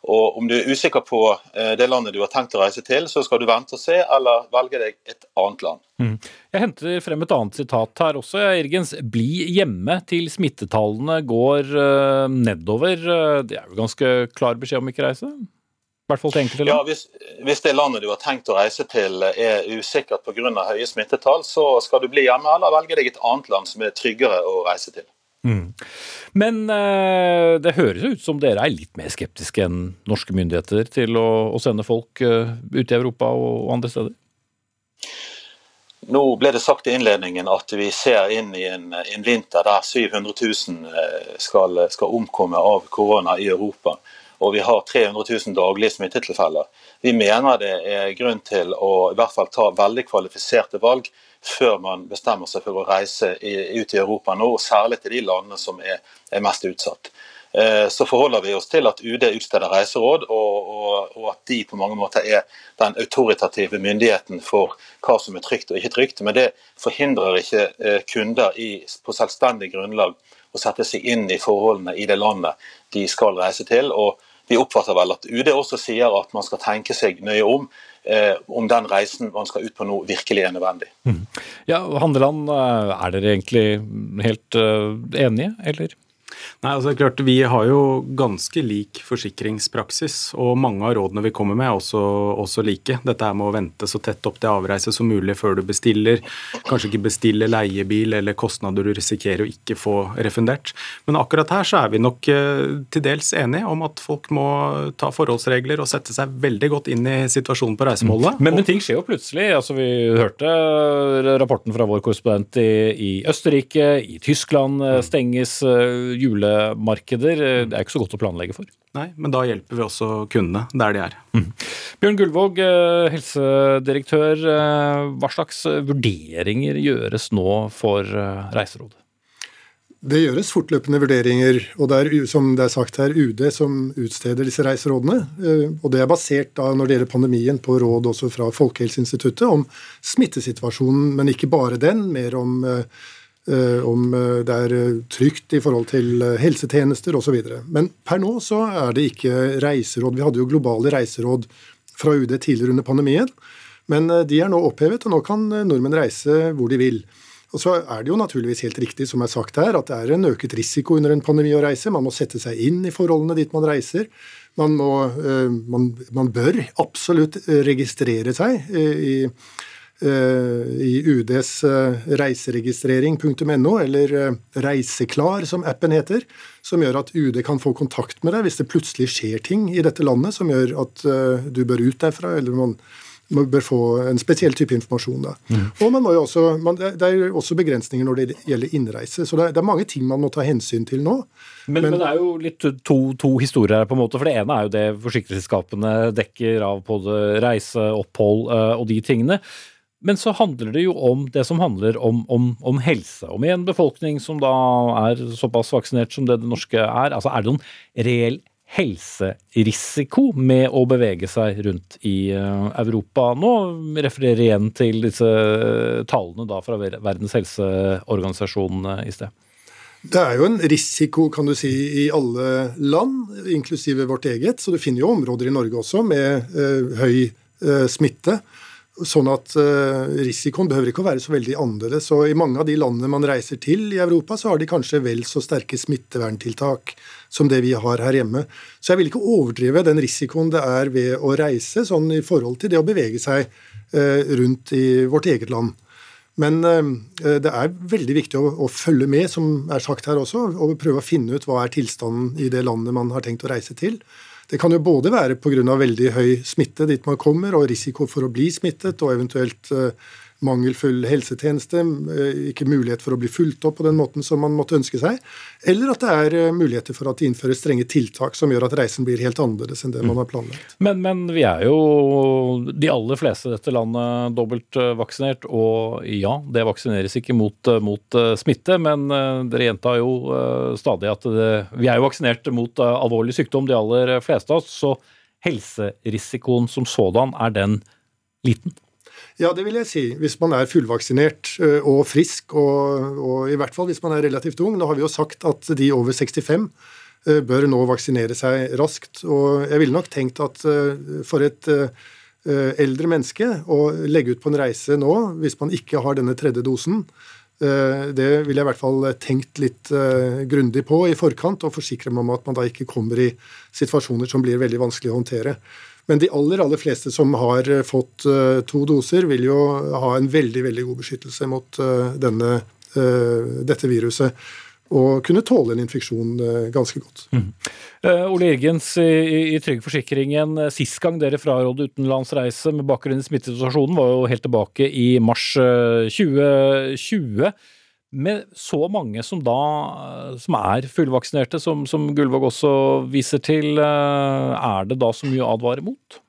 Og Om du er usikker på eh, det landet du har tenkt å reise til, så skal du vente og se, eller velge deg et annet land. Mm. Jeg henter frem et annet sitat her også. Irgens. Bli hjemme til smittetallene går uh, nedover. Det er jo ganske klar beskjed om ikke reise? I hvert fall til enkelte land. Ja, hvis, hvis, det landet du har tenkt å reise til er usikkert pga. høye smittetall, så skal du bli hjemme eller velge deg et annet land som er tryggere å reise til. Mm. Men uh, det høres ut som dere er litt mer skeptiske enn norske myndigheter til å, å sende folk uh, ut i Europa og, og, andre steder? Nå ble det sagt i innledningen at vi ser inn i en, en vinter der 700 000 eh, skal, skal, omkomme av korona i Europa. Og vi har 300 000 daglige smittetilfeller. Vi mener det er grunn til å i hvert fall ta veldig kvalifiserte valg før man bestemmer seg for å reise ut i Europa nå, og særlig til de landene som er, mest utsatt. Eh, så forholder vi oss til at UD utsteder reiseråd, og, og, og, at de på mange måter er den autoritative myndigheten for hva som er trygt og ikke trygt. Men det forhindrer ikke eh, kunder i, på selvstendig grunnlag å sette seg inn i forholdene i det landet de skal reise til. og vi oppfatter vel at UD også sier at man skal tenke seg nøye om om den reisen man skal ut på nå, virkelig er nødvendig. Mm. Ja, Handeland, er dere egentlig helt enige, eller? Nei, altså det er klart Vi har jo ganske lik forsikringspraksis, og mange av rådene vi kommer med er også, også like. Dette er med å vente så tett opp til avreise som mulig før du bestiller. Kanskje ikke bestille leiebil eller kostnader du risikerer å ikke få refundert. Men akkurat her så er vi nok eh, til dels enige om at folk må ta forholdsregler og sette seg veldig godt inn i situasjonen på reisemålet. Men, men, ting skjer jo plutselig. altså Vi hørte rapporten fra vår korrespondent i, i Østerrike, i Tyskland eh, stenges uh, julemarkeder. Eh, det er ikke så godt å planlegge for. Nei, men da hjelper vi også kundene der de er. Mm. Bjørn Gullvåg, eh, helsedirektør. Eh, hva slags vurderinger gjøres nå for Reiserådet? Det gjøres fortløpende vurderinger, og det er som det er sagt her, UD som utsteder disse reiserådene. Og det er basert da, når det gjelder pandemien, på råd også fra Folkehelseinstituttet om smittesituasjonen, men ikke bare den. Mer om Eh, om eh, det er eh, trygt i forhold til helsetjenester osv. Men per nå så er det ikke reiseråd. Vi hadde jo globale reiseråd fra UD tidligere under pandemien. Men de er nå opphevet, og nå kan nordmenn reise hvor de vil. Og så er det jo naturligvis helt riktig, som er sagt her, at det er en øket risiko under en pandemi å reise. Man må sette seg inn i forholdene dit man reiser. Man, må, man, man bør absolutt registrere seg i Eh, i UDs eh, reiseregistrering.no, eller eh, Reiseklar som appen heter, som gjør at UD kan få kontakt med deg hvis det plutselig skjer ting i dette landet som gjør at du bør ut derfra, eller man man bør få en spesiell type informasjon. Da. Mm. Og man må jo også, man, Det er også begrensninger når det gjelder innreise. Så det er, det er mange ting man må ta hensyn til nå. Men, men, men det er jo litt to, to, historier her, på en måte. For det ene er jo det forsikringsselskapene dekker av både reise, opphold og de tingene. Men så handler det jo om det som handler om, om, om helse. Om en befolkning som da er såpass vaksinert som det det norske er. Altså Er det noen reell helserisiko med å bevege seg rundt i eh, Europa nå? Refererer igjen til disse tallene da fra Verdens helseorganisasjon eh, i sted. Det er jo en risiko kan du si, i alle land, inklusive vårt eget. Så du finner jo områder i Norge også med eh, høy eh, smitte. Sånn at uh, risikoen behøver ikke å være så veldig annerledes. Så I mange av de landene man reiser til i Europa, så har de kanskje vel så sterke smitteverntiltak som det vi har her hjemme. Så jeg vil ikke overdrive den risikoen det er ved å reise, sånn i forhold til det å bevege seg uh, rundt i vårt eget land. Men uh, det er veldig viktig å, å, følge med, som er sagt her også, og prøve å finne ut hva er tilstanden i det landet man har tenkt å reise til. Det kan jo både være pga. veldig høy smitte dit man kommer, og risiko for å bli smittet, og eventuelt eh, mangelfull helsetjeneste, eh, ikke mulighet for å bli fulgt opp på den måten som man måtte ønske seg, eller at det er eh, muligheter for at det innføres strenge tiltak som gjør at reisen blir helt annerledes enn det man har planlagt. Men, men vi er jo de aller fleste i dette landet dobbelt vaksinert, og ja, det vaksineres ikke mot, mot smitte, men dere gjentar jo stadig at det, vi er jo vaksinert mot alvorlig sykdom, de aller fleste av oss, så helserisikoen som sådan, er den liten? Ja, det vil jeg si. Hvis man er fullvaksinert øh, og frisk, og, og, i hvert fall hvis man er relativt ung. Nå har vi jo sagt at de over 65 øh, bør nå vaksinere seg raskt. Og jeg ville nok tenkt at øh, for et eldre menneske å legge ut på en reise nå, hvis man ikke har denne tredje dosen, det ville jeg i hvert fall tenkt litt grundig på i forkant, og forsikre meg om at man da ikke kommer i situasjoner som blir veldig vanskelig å håndtere. Men de aller, aller fleste som har eh, fått eh, to doser, vil jo ha en veldig, veldig god beskyttelse mot eh, denne, dette viruset og kunne tåle en infeksjon ganske godt. Mm. Ole Irgens i, i Trygg Forsikringen, sist gang dere frarådde utenlandsreise med bakgrunn i smittesituasjonen, var jo helt tilbake i mars 2020. Med så mange som da som er fullvaksinerte, som, som Gullvåg også viser til, eh, er det da så mye å advare mot?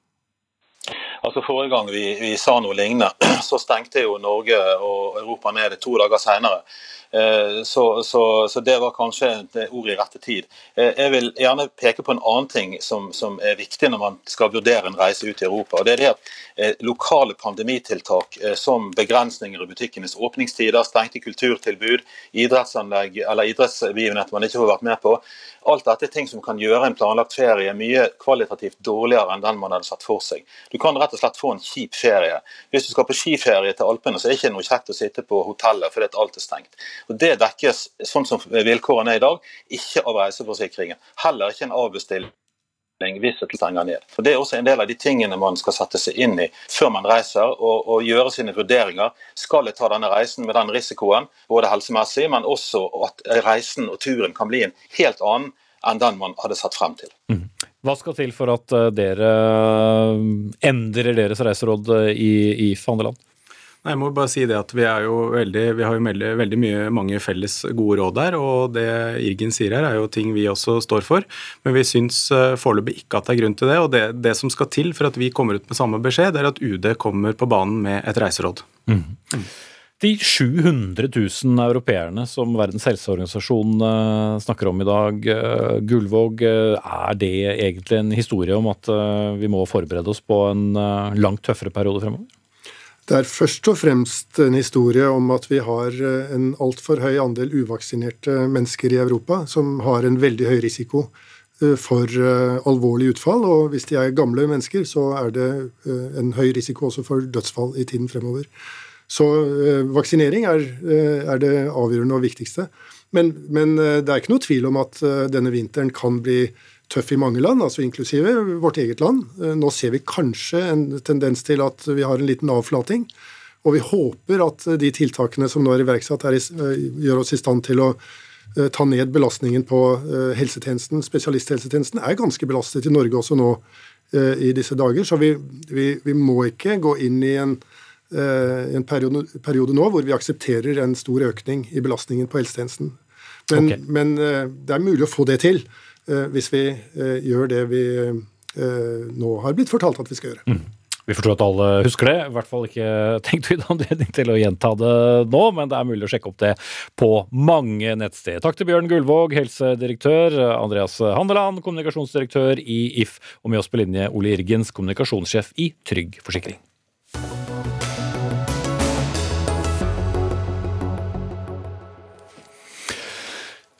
Altså Forrige gang vi, vi, sa noe lignende, så stengte jo Norge og Europa ned to dager senere. Eh, så, så, så, det var kanskje et ord i rette tid. Eh, jeg vil gjerne peke på en annen ting som, som, er viktig når man skal vurdere en reise ut i Europa. og det er det at eh, Lokale pandemitiltak som begrensninger i butikkenes åpningstider, stengte kulturtilbud, idrettsanlegg eller idrettsbegivenheter man ikke får vært med på, Alt dette er ting som kan gjøre en planlagt ferie mye kvalitativt dårligere enn den man hadde satt for seg. Du kan rett og slett få en kjip ferie. Hvis du skal på skiferie til Alpene, så er det ikke noe kjekt å sitte på hotellet fordi alt er stengt. Og Det dekkes, sånn som vilkårene er i dag, ikke av reiseforsikringen. Heller ikke en avbestilling hvis det stenger ned. For Det er også en del av de tingene man skal sette seg inn i før man reiser, og, og gjøre sine vurderinger. Skal jeg ta denne reisen med den risikoen, både helsemessig, men også at reisen og turen kan bli en helt annen enn den man hadde satt frem til. Mm. Hva skal til for at eh, dere eh, endrer deres reiseråd eh, i, i Fandeland? Nei, jeg må bare si det at Vi, jo veldig, vi har jo veldig, veldig mye, mange felles gode råd der. og Det Irgen sier her, er jo ting vi også står for. Men vi syns foreløpig ikke at det er grunn til det. og det, det, som skal til for at vi kommer ut med samme beskjed, det er at UD kommer på banen med et reiseråd. Mm. De 700 000 europeerne som Verdens helseorganisasjon uh, snakker om i dag, uh, Gullvåg, er det egentlig en historie om at vi må forberede oss på en langt tøffere periode fremover? Det er først og fremst en historie om at vi har en altfor høy andel uvaksinerte mennesker i Europa, som har en veldig høy risiko for alvorlig utfall. Og hvis de er gamle mennesker, så er det en høy risiko også for dødsfall i tiden fremover. Så eh, vaksinering er, eh, er, det avgjørende og viktigste. Men, men, eh, det er ikke noe tvil om at denne vinteren kan bli tøff i mange land, altså inklusive vårt eget land. Nå ser vi kanskje en tendens til at vi har en liten avflating. Og vi håper at de tiltakene som nå er iverksatt, er, gjør oss i stand til å ta ned belastningen på helsetjenesten. Spesialisthelsetjenesten er ganske belastet i Norge også nå i disse dager, så vi, vi, vi må ikke gå inn i en Eh, en periode, periode, nå hvor vi aksepterer en stor økning i belastningen på helsetjenesten. Men, okay. men eh, det er mulig å få det til eh, hvis vi gjør det vi nå har blitt fortalt at vi skal gjøre. Mm. Vi tro at alle husker det. I hvert fall ikke tenkt vi anledning til å gjenta det nå, men det er mulig å sjekke opp det på mange nettsteder. Takk til Bjørn Gullvåg, helsedirektør, Andreas Handeland, kommunikasjonsdirektør i If, og med oss på linje Ole Irgens, kommunikasjonssjef i Trygg Forsikring.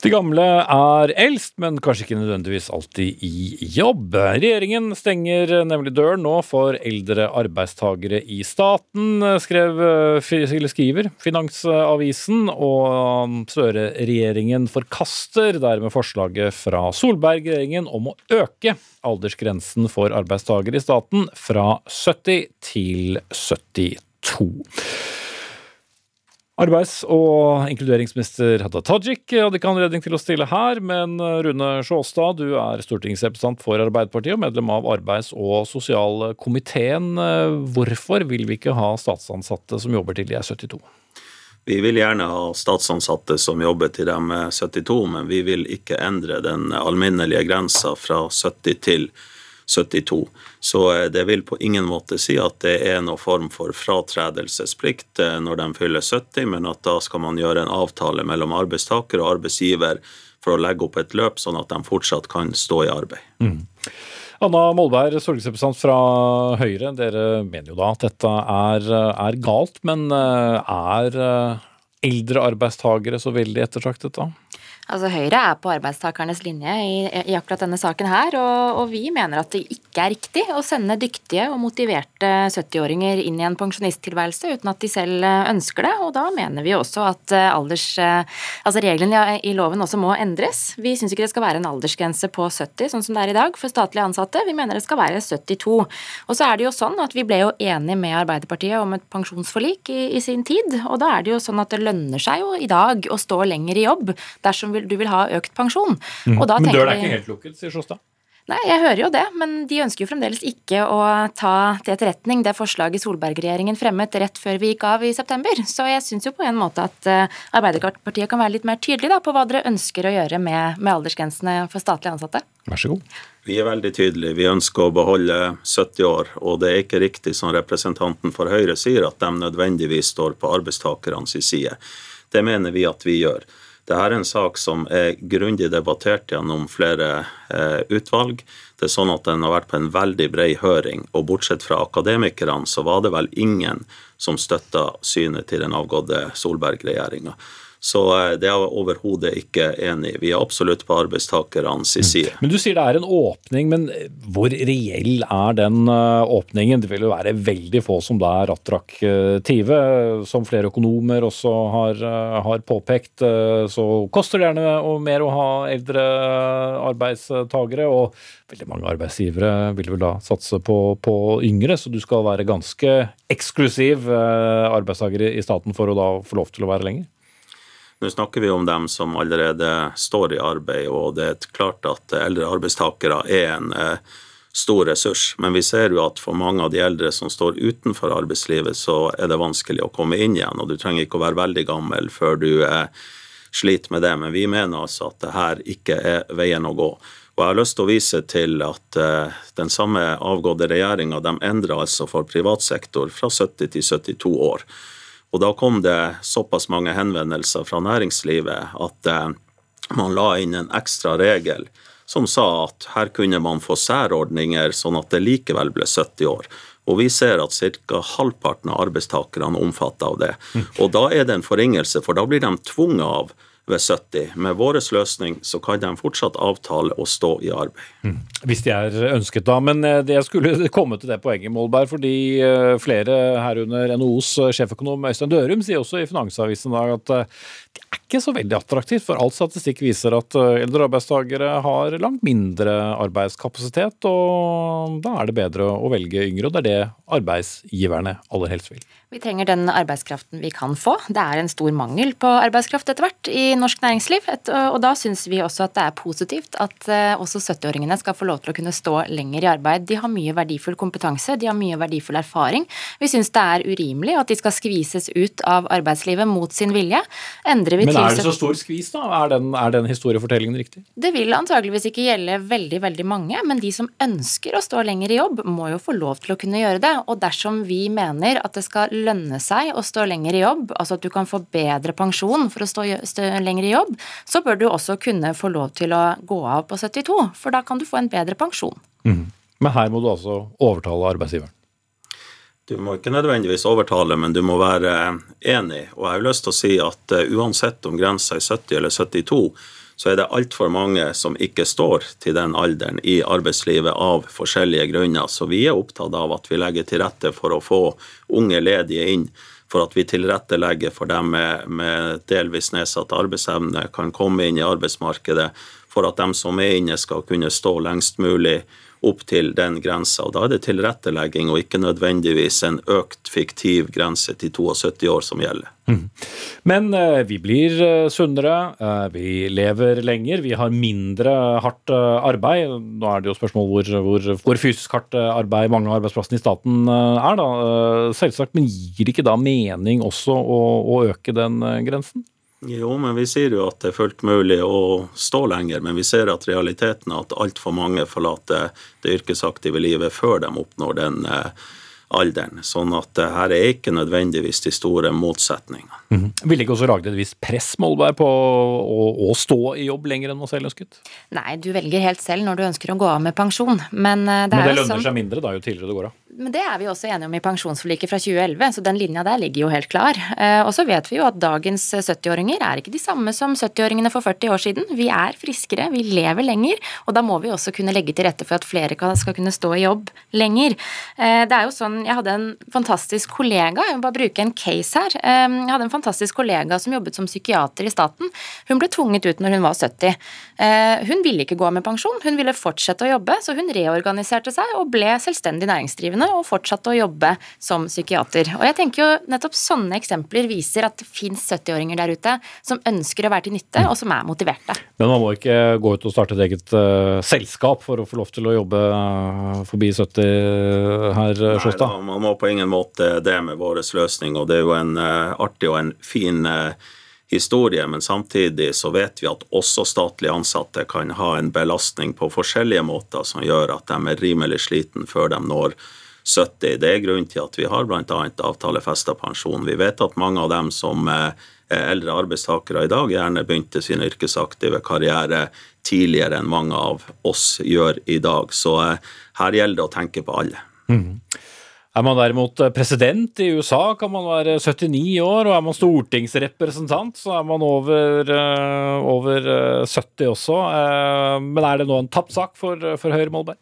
De gamle er eldst, men kanskje ikke nødvendigvis alltid i jobb. Regjeringen stenger nemlig døren nå for eldre arbeidstagere i staten, skrev, skriver Finansavisen. Og Støre-regjeringen forkaster dermed forslaget fra Solberg-regjeringen om å øke aldersgrensen for arbeidstagere i staten fra 70 til 72. Arbeids- og inkluderingsminister Hadia Tajik hadde ikke anledning til å stille her, men Rune Sjåstad, du er stortingsrepresentant for Arbeiderpartiet og medlem av arbeids- og sosialkomiteen. Hvorfor vil vi ikke ha statsansatte som jobber til de er 72? Vi vil gjerne ha statsansatte som jobber til de er 72, men vi vil ikke endre den alminnelige grensa fra 70 til 72. 72. Så eh, det vil på ingen måte si at det er noen form for fratredelsesplikt eh, når de fyller 70, men at da skal man gjøre en avtale mellom arbeidstaker og arbeidsgiver for å legge opp et løp, sånn at de fortsatt kan stå i arbeid. Mm. Anna Molberg, stortingsrepresentant fra Høyre. Dere mener jo da at dette er, er galt, men eh, er eldre arbeidstagere så veldig ettertraktet da? Altså Høyre er på arbeidstakernes linje i, i akkurat denne saken her, og, og, vi mener at det ikke er riktig å sende dyktige og motiverte 70-åringer inn i en pensjonisttilværelse uten at de selv eh, ønsker det. Og da mener vi også at eh, alders, eh, altså reglene i loven også må endres. Vi syns ikke det skal være en aldersgrense på 70, sånn som det er i dag, for statlige ansatte. Vi mener det skal være 72. Og så er det jo sånn at vi ble jo enige med Arbeiderpartiet om et pensjonsforlik i, i sin tid, og da er det jo sånn at det lønner seg jo i dag å stå lenger i jobb dersom vil, du vil ha økt pensjon. Mm. men døren er ikke helt lukket, sier Sjåstad? Nei, jeg hører jo det, men de ønsker jo fremdeles ikke å ta til etterretning det forslaget Solberg-regjeringen fremmet rett før vi gikk av i september. Så jeg syns jo på en måte at uh, Arbeiderpartiet kan være litt mer tydelig da, på hva dere ønsker å gjøre med, med aldersgrensene for statlige ansatte. Vær så god. Vi er veldig tydelige. Vi ønsker å beholde 70 år. Og det er ikke riktig som representanten for Høyre sier, at de nødvendigvis står på arbeidstakernes side. Det mener vi at vi gjør. Dette er en sak som er grundig debattert gjennom flere eh, utvalg. Det er sånn at Den har vært på en veldig bred høring, og bortsett fra akademikerne, så var det vel ingen som støtta synet til den avgåtte Solberg-regjeringa. Så eh, det er jeg overhodet ikke enig i. Vi er absolutt på arbeidstakernes Mm. side. Men Du sier det er en åpning, men hvor reell er den eh, åpningen? Det vil jo være veldig få som da er attraktive. Som flere økonomer også har, eh, har påpekt, eh, så koster det gjerne mer å ha eldre arbeidstagere. Og veldig mange arbeidsgivere vil vel da satse på, på yngre, så du skal være ganske eksklusiv eh, arbeidstaker i staten for å da få lov til å være lenger. Nå snakker vi om dem som allerede står i arbeid, og det er klart at eldre arbeidstakere er en eh, stor ressurs. Men vi ser jo at for mange av de eldre som står utenfor arbeidslivet, så er det vanskelig å komme inn igjen. Og du trenger ikke å være veldig gammel før du eh, sliter med det. Men vi mener altså at det her ikke er veien å gå. Og jeg har lyst til å vise til at eh, den samme avgåtte regjeringa endra altså for privat sektor fra 70 til 72 år. Og da kom det såpass mange henvendelser fra næringslivet at eh, man la inn en ekstra regel som sa at her kunne man få særordninger sånn at det likevel ble 70 år. Og vi ser at ca. halvparten av arbeidstakerne er omfattet av det. Og da er det en forringelse, for da blir de tvunget av ved 70. Med vår løsning så kan de fortsatt avtale å stå i arbeid. Hvis de er ønsket, da. Men eh, jeg skulle komme til det poenget, Molberg, fordi eh, flere, herunder NHOs sjeføkonom Øystein Dørum, sier også i Finansavisen i dag at eh, er ikke så veldig attraktivt. For all statistikk viser at eldre arbeidstakere har langt mindre arbeidskapasitet, og da er det bedre å velge yngre. Og det er det arbeidsgiverne aller helst vil. Vi trenger den arbeidskraften vi kan få. Det er en stor mangel på arbeidskraft etter hvert i norsk næringsliv. Og da syns vi også at det er positivt at også 70-åringene skal få lov til å kunne stå lenger i arbeid. De har mye verdifull kompetanse, de har mye verdifull erfaring. Vi syns det er urimelig at de skal skvises ut av arbeidslivet mot sin vilje. Endrer vi Men er det så stor skvis, da? Er den, er den historiefortellingen riktig? det vil antageligvis ikke gjelde veldig veldig mange, men de som ønsker å stå lenger i jobb, må jo få lov til å kunne gjøre det. Og dersom vi mener at det skal lønne seg å stå lenger i jobb, altså at du kan få bedre pensjon for å stå, stå lenger i jobb, så bør du også kunne få lov til å gå av på 72, for da kan du få en bedre pensjon. Men her må du altså overtale arbeidsgiveren. Du må ikke nødvendigvis overtale, men du må være enig. Og jeg har lyst til å si at uh, uansett om grensa er 70 eller 72, så er det altfor mange som ikke står til den alderen i arbeidslivet av forskjellige grunner. Så vi er opptatt av at vi legger til rette for å få unge ledige inn. For at vi tilrettelegger for dem med, med delvis nedsatt arbeidsevne, kan komme inn i arbeidsmarkedet. For at dem som er inne, skal kunne stå lengst mulig opp til den grensa. Da er det tilrettelegging og ikke nødvendigvis en økt fiktiv grense til 72 år som gjelder. Men eh, vi blir eh, sunnere, eh, vi lever lenger, vi har mindre hardt arbeid. Nå er det jo spørsmål hvor, hvor, hvor fysisk hardt arbeid mange av arbeidsplassene i staten er, da. Selvsagt, men gir det ikke da mening også å, å øke den grensen? Jo, men vi sier jo at det er fullt mulig å stå lenger, men vi ser at realiteten er at altfor mange forlater det yrkesaktive livet før de oppnår den eh, alderen. Sånn at det her er ikke nødvendigvis de store motsetningene. Ville ikke også laget et visst press, Molberg, på å, å stå i jobb lenger enn man selv ønsket? Nei, du velger helt selv når du ønsker å gå av med pensjon, men eh, det Men er det lønner sånn seg mindre da jo tidligere det går av. Men det er vi også enige om i pensjonsforliket fra 2011, så den linja der ligger jo helt klar. Eh, Og så vet vi jo at dagens 70-åringer er ikke de samme som 70-åringene for 40 år siden. Vi er friskere, vi lever lenger, og da må vi også kunne legge til rette for at flere skal kunne stå i jobb lenger. Eh, Det er jo sånn, Jeg hadde en fantastisk kollega, jeg må bare bruke en case her. Eh, Jeg hadde en fantastisk kollega som jobbet som psykiater i staten. Hun ble tvunget ut når hun var 70. Eh, Hun ville ikke gå av med pensjon, hun ville fortsette å jobbe, så hun reorganiserte seg og ble selvstendig næringsdrivende og fortsatte å jobbe som psykiater. Og jeg tenker jo nettopp sånne eksempler viser at det fins 70-åringer der ute som ønsker å være til nytte, og som er motiverte. Men man må ikke gå ut og starte et eget uh, selskap for å få lov til å jobbe uh, forbi 70 her, Nei, Sjåstad? da, man må på ingen måte det med vår løsning, og det er jo en artig og en fin historie, men samtidig så vet vi at også statlig ansatte kan ha en belastning på forskjellige måter som gjør at de er rimelig sliten før de når 70. Det er grunnen til at vi har bl.a. avtalefesta pensjon. Vi vet at mange av dem som eh, er eldre arbeidstakere i dag, gjerne begynte sin yrkesaktive karriere tidligere enn mange av oss gjør i dag. Så eh, her gjelder det å tenke på alle. Er man derimot president i USA, kan man være 79 år, og er man stortingsrepresentant, så er man over, over 70 også. Men er det nå en tapt sak for, for Høyre, Molberg?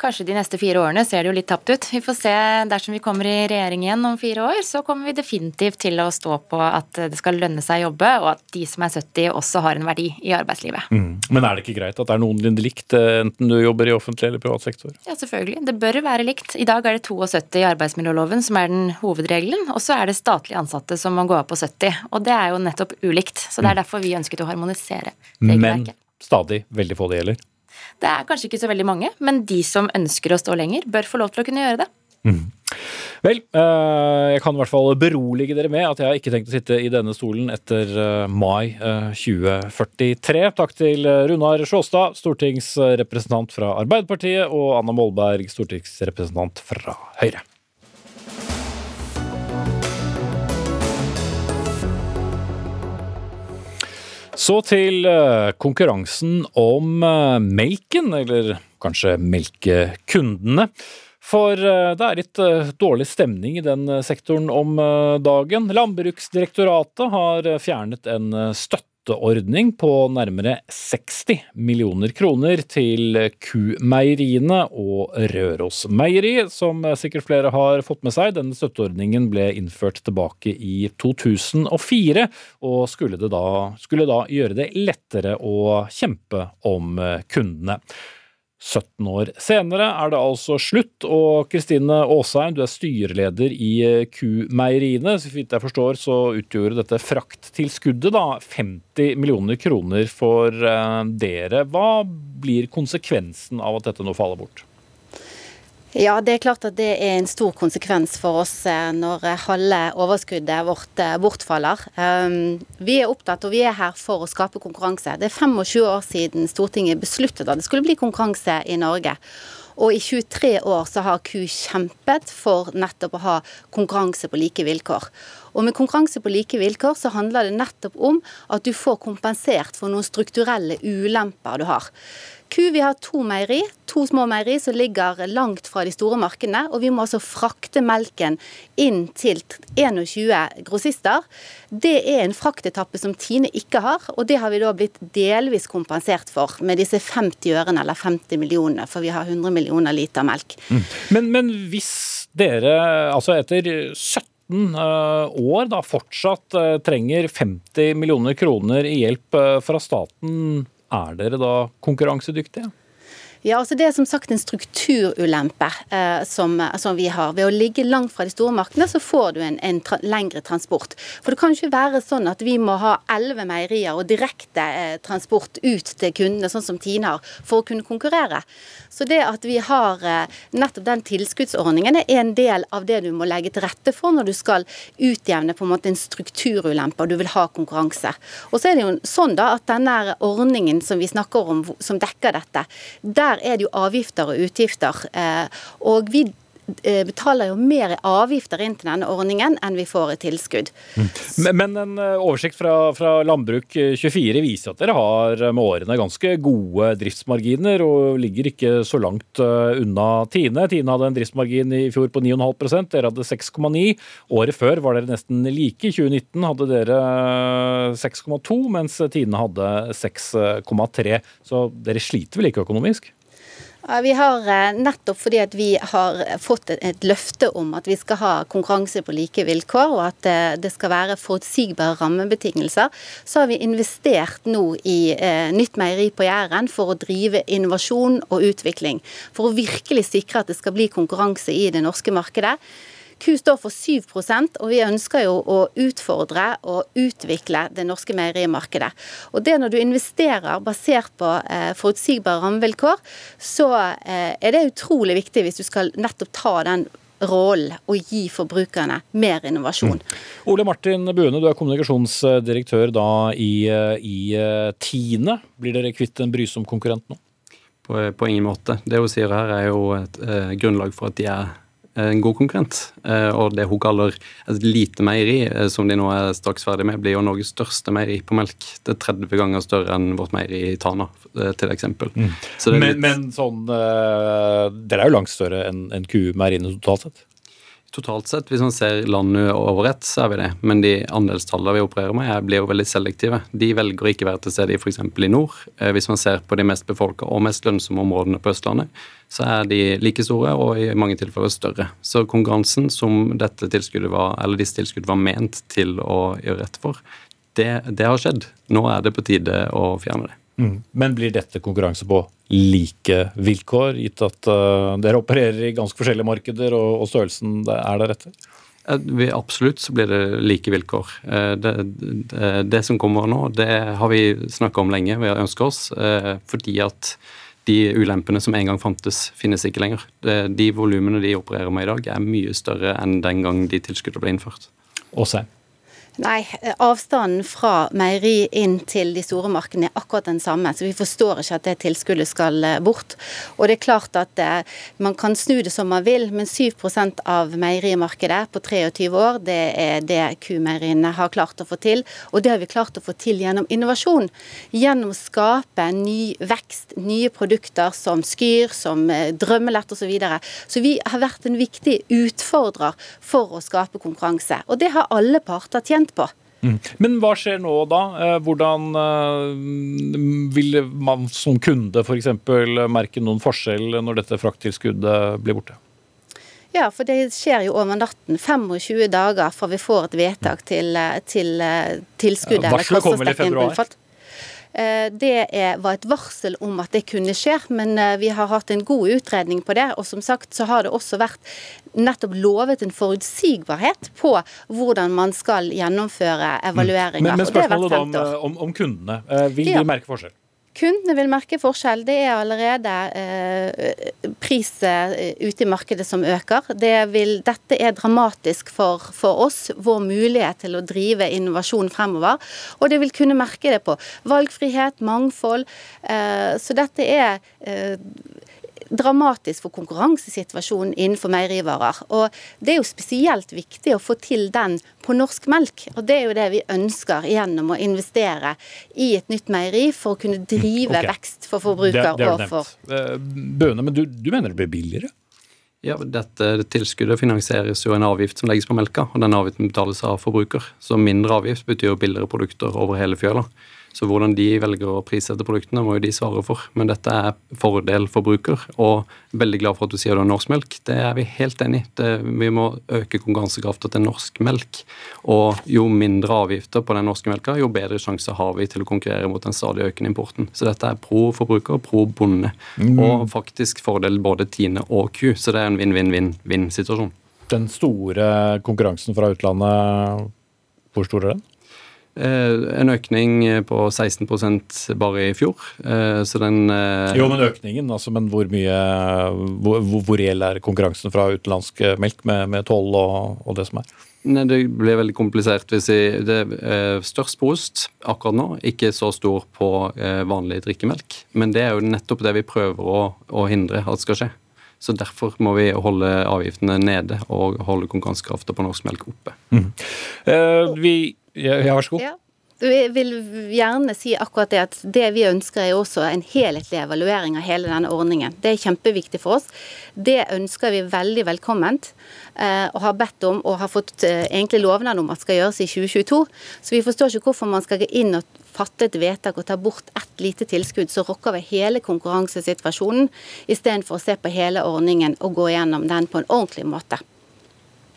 Kanskje de neste fire årene ser det jo litt tapt ut. Vi får se. Dersom vi kommer i regjering igjen om fire år, så kommer vi definitivt til å stå på at det skal lønne seg å jobbe, og at de som er 70 også har en verdi i arbeidslivet. Mm. Men er det ikke greit at det er noenlunde likt, eh, enten du jobber i offentlig eller privat sektor? Ja, selvfølgelig. Det bør være likt. I dag er det 72 i arbeidsmiljøloven som er den hovedregelen, og så er det statlige ansatte som må gå opp på 70. Og det er jo nettopp ulikt. Så det er mm. derfor vi ønsket å harmonisere regelverket. Men stadig veldig få det gjelder? Det er kanskje ikke så veldig mange, men de som ønsker å stå lenger, bør få lov til å kunne gjøre det. Mm. Vel, eh, jeg kan i hvert fall berolige dere med at jeg har ikke tenkt å sitte i denne stolen etter eh, mai 2043. Eh, Takk til Runar Sjåstad, stortingsrepresentant fra Arbeiderpartiet, og Anna Molberg, stortingsrepresentant fra Høyre. Så til eh, konkurransen om eh, melken, eller kanskje melkekundene. For eh, det er litt dårlig stemning i den sektoren om dagen. Landbruksdirektoratet har fjernet en støtte støtteordning på nærmere 60 millioner kroner til Q-meieriene og Rørosmeieri, som sikkert flere har fått med seg. Denne støtteordningen ble innført tilbake i 2004, og skulle, da, skulle da gjøre det lettere å kjempe om kundene. 17 år senere er det altså slutt, og Kristine Aasheim, du er styreleder i Q-meieriene. Så vidt jeg forstår så utgjorde dette frakttilskuddet da 50 millioner kroner for eh, dere. Hva blir konsekvensen av at dette nå faller bort? Ja, det er klart at det er en stor konsekvens for oss eh, når eh, halve overskuddet vårt eh, bortfaller. Ehm, vi er opptatt, og vi er her for å skape konkurranse. Det er 25 år siden Stortinget besluttet at det skulle bli konkurranse i Norge. Og i 23 år så har Q kjempet for nettopp å ha konkurranse på like vilkår. Og med konkurranse på like vilkår så handler det nettopp om at du får kompensert for noen strukturelle ulemper du har. Ku, vi har to meieri, to små meieri som ligger langt fra de store markedene. Og vi må altså frakte melken inn til 21 grossister. Det er en fraktetappe som Tine ikke har, og det har vi da blitt delvis kompensert for med disse 50 ørene eller 50 millionene, for vi har 100 millioner liter melk. Mm. Men, men hvis dere, altså etter 17 eh, år da fortsatt eh, trenger 50 millioner kroner i hjelp eh, fra staten, er dere da konkurransedyktige? Ja, altså Det er som sagt en strukturulempe eh, som, som, vi har. Ved å ligge langt fra de store markedene, så får du en, en tra lengre transport. For det kan ikke være sånn at vi må ha elleve meierier og direkte eh, transport ut til kundene, sånn som Tine har, for å kunne konkurrere. Så det at vi har eh, nettopp den tilskuddsordningen, er en del av det du må legge til rette for når du skal utjevne på en måte en strukturulempe og du vil ha konkurranse. Og så er det jo sånn da at denne ordningen som vi snakker om, som dekker dette, der der er det jo avgifter og utgifter. Eh, og vi eh, betaler jo mer avgifter inn til denne ordningen enn vi får i tilskudd. Mm. Men, en eh, oversikt fra, fra Landbruk24 viser at dere har med årene ganske gode driftsmarginer og ligger ikke så langt unna Tine. Tine hadde en driftsmargin i fjor på 9,5% dere hadde 6,9. Året før var dere nesten like. I 2019 hadde dere 6,2, mens Tine hadde 6,3. Så dere sliter vel ikke økonomisk? Vi har eh, nettopp fordi at vi har fått et løfte om at vi skal ha konkurranse på like vilkår, og at eh, det skal være forutsigbare rammebetingelser, så har vi investert nå i eh, nytt meieri på Jæren for å drive innovasjon og utvikling. For å virkelig sikre at det skal bli konkurranse i det norske markedet. Ku står for 7 og vi ønsker jo å utfordre og utvikle det norske meierimarkedet. Og det Når du investerer basert på eh, forutsigbare rammevilkår, så eh, er det utrolig viktig hvis du skal nettopp ta den rollen og gi forbrukerne mer innovasjon. Mm. Ole Martin Buene, du er kommunikasjonsdirektør da i, i Tine. Blir dere kvitt en brysom konkurrent nå? På, på, ingen måte. Det hun sier her er jo et eh, grunnlag for at de er en god konkurrent. Eh, og det hun kaller et lite meieri, eh, som de nå er straks ferdig med, blir jo Norges største meieri på melk. Det er 30 ganger større enn vårt meieri i Tana, eh, til eksempel. Mm. Men, litt... men, sånn Dere er jo langt større enn en kumeieriene totalt sett? Totalt sett, hvis man ser landet over ett, så er vi det. Men de andelstallene vi opererer med, blir jo veldig selektive. De velger å ikke være til stede i f.eks. i nord. Eh, hvis man ser på de mest befolka og mest lønnsomme områdene på Østlandet, så er de like store og i mange tilfeller større. Så konkurransen som dette tilskuddet var, eller disse tilskuddene var ment til å gjøre rett for, det, det har skjedd. Nå er det på tide å fjerne det. Mm. Men blir dette konkurranse på like vilkår, gitt at uh, dere opererer i ganske forskjellige markeder og, og størrelsen er deretter? Vi, absolutt så blir det like vilkår. Eh, det, det, det som kommer nå, det har vi snakka om lenge, vi har ønska oss. Eh, fordi at de ulempene som en gang fantes, finnes ikke lenger. De volumene de opererer med i dag, er mye større enn den gang de tilskuddene ble innført. Åsheim. Nei, avstanden fra meieri inn til de store markedene er akkurat den samme. Så vi forstår ikke at det tilskuddet skal eh, bort. Og det er klart at eh, man kan snu det som man vil, men 7% av meierimarkedet på 23 år, det er det kumeieriene har klart å få til. Og det har vi klart å få til gjennom innovasjon. Gjennom å skape ny vekst, nye produkter som Skyr, som eh, Drømmelett osv. Så, videre. så vi har vært en viktig utfordrer for å skape konkurranse. Og det har alle parter tjent på. Mm. Men hva skjer nå da? Eh, hvordan eh, vil man som kunde f.eks. merke noen forskjell når dette frakttilskuddet blir borte? Ja, for det skjer jo over natten. 25 dager fra vi får et vedtak til, eh, til tilskuddet. Ja, Varselet kommer vel i februar? Eh, det var et varsel om at det kunne skje, men eh, vi har hatt en god utredning på det. Og som sagt så har det også vært nettopp lovet en forutsigbarhet på hvordan man skal gjennomføre evalueringer. Men, men spørsmålet da om, om, om, kundene. Eh, vil ja. de merke forskjell? Kundene vil merke forskjell. Det er allerede eh, pris eh, ute i markedet som øker. Det vil, dette er dramatisk for, for, oss, vår mulighet til å drive innovasjon fremover. Og det vil kunne merke det på valgfrihet, mangfold. Eh, så dette er eh, dramatisk for konkurransesituasjonen innenfor meierivarer. Og Det er jo spesielt viktig å få til den på norsk melk. og Det er jo det vi ønsker gjennom å investere i et nytt meieri for å kunne drive okay. vekst for forbruker. Det, det og for... Eh, Bøne, men du, du mener det blir billigere? Ja, Dette tilskuddet finansieres jo en avgift som legges på melka, og den avgiften betales av forbruker. Så mindre avgift betyr jo billigere produkter over hele fjøla. Så hvordan de velger å prissette produktene, må jo de svare for. Men dette er fordel for bruker, og veldig glad for at du sier det er norsk melk. Det er vi helt enig i. Vi må øke konkurransekraften til norsk melk. Og jo mindre avgifter på den norske melka, jo bedre sjanse har vi til å konkurrere mot den stadig økende importen. Så dette er pro forbruker, pro bonde. Mm. Og faktisk fordel både Tine og Ku. Så det er en vinn-vinn-vinn-vinn-situasjon. Den store konkurransen fra utlandet, hvor stor er den? Eh, en økning på 16% bare i fjor. Eh, så den eh, Jo, men økningen, altså, men hvor mye Hvor, hvor reell er konkurransen fra utenlandsk melk med, med toll og, og, det som er? Nei, Det blir veldig komplisert hvis jeg Det er størst på ost akkurat nå, ikke så stor på vanlig drikkemelk. Men det er jo nettopp det vi prøver å, å hindre at skal skje. Så Derfor må vi holde avgiftene nede og holde konkurransekrafta på norsk melk oppe. Mm. Eh, vi ja, vær så god. Ja. Jeg vil gjerne si akkurat det at det vi ønsker er også en helhetlig evaluering av hele denne ordningen. Det er kjempeviktig for oss. Det ønsker vi veldig velkomment, eh, og har bedt om og har fått eh, egentlig lovnad om at skal gjøres i 2022. Så vi forstår ikke hvorfor man skal gå inn og fatte et vedtak og ta bort ett lite tilskudd så rokker vi hele konkurransesituasjonen, istedenfor å se på hele ordningen og gå gjennom den på en ordentlig måte.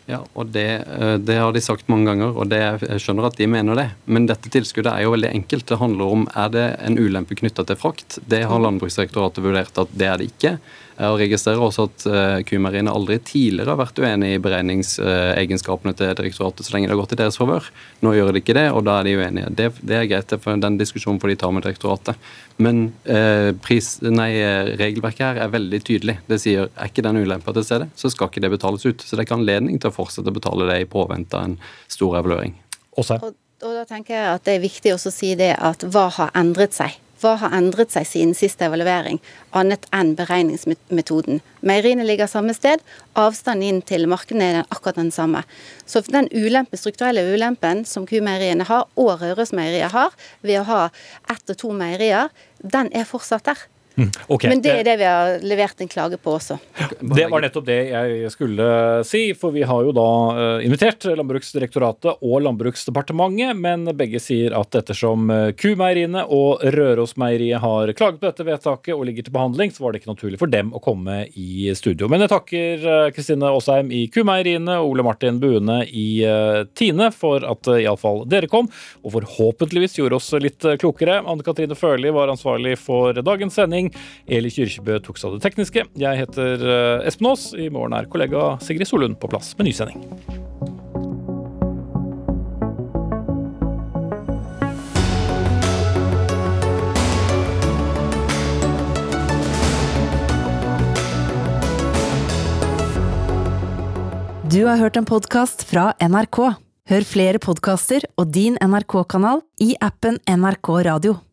Ja, og det, eh, det, har de sagt mange ganger, og det, jeg skjønner at de mener det. Men dette tilskuddet er jo veldig enkelt. Det handler om er det en ulempe knytta til frakt. Det har Landbruksdirektoratet vurdert at det er det ikke. Jeg registrerer også at Q-Marine aldri tidligere har vært uenig i beregningsegenskapene til direktoratet så lenge det har gått i deres favør. Nå gjør de ikke det, og da er de uenige. Det, det er greit, for den diskusjonen får de ta med direktoratet. Men eh, pris, nei, regelverket her er veldig tydelig. Det sier er ikke den ulempa til stede, så skal ikke det betales ut. Så det er ikke anledning til å fortsette å betale det i påvente av en stor evaluering. Også. Og, og da tenker jeg at det er viktig også å si det at hva har endret seg? Hva har endret seg siden siste evaluering, annet enn beregningsmetoden? Meieriene ligger samme sted, avstanden inn til markedene er akkurat den samme. Så den ulempe, strukturelle ulempen som kumeieriene har, og Rørosmeieriet har, ved å ha ett og to meierier, den er fortsatt der. Mm, okay. Men det er det vi har levert en klage på også. Det var nettopp det jeg skulle si, for vi har jo da eh, invitert Landbruksdirektoratet og Landbruksdepartementet, men begge sier at ettersom eh, Kumeieriene og Rørosmeieriet har klaget på dette vedtaket og ligger til behandling, så var det ikke naturlig for dem å komme i studio. Men jeg takker eh, Kristine Aasheim i Kumeieriene og Ole Martin Buene i Tine for at iallfall dere kom, og forhåpentligvis gjorde oss litt klokere. Anne Katrine Førli var ansvarlig for dagens sending sending. Eli Kyrkjebø tok seg av det tekniske. Jeg heter eh, Espen Aas. I morgen er kollega Sigrid Solund på plass med ny sending. Du har hørt en podkast fra NRK. Hør flere podkaster og din NRK-kanal i appen NRK Radio.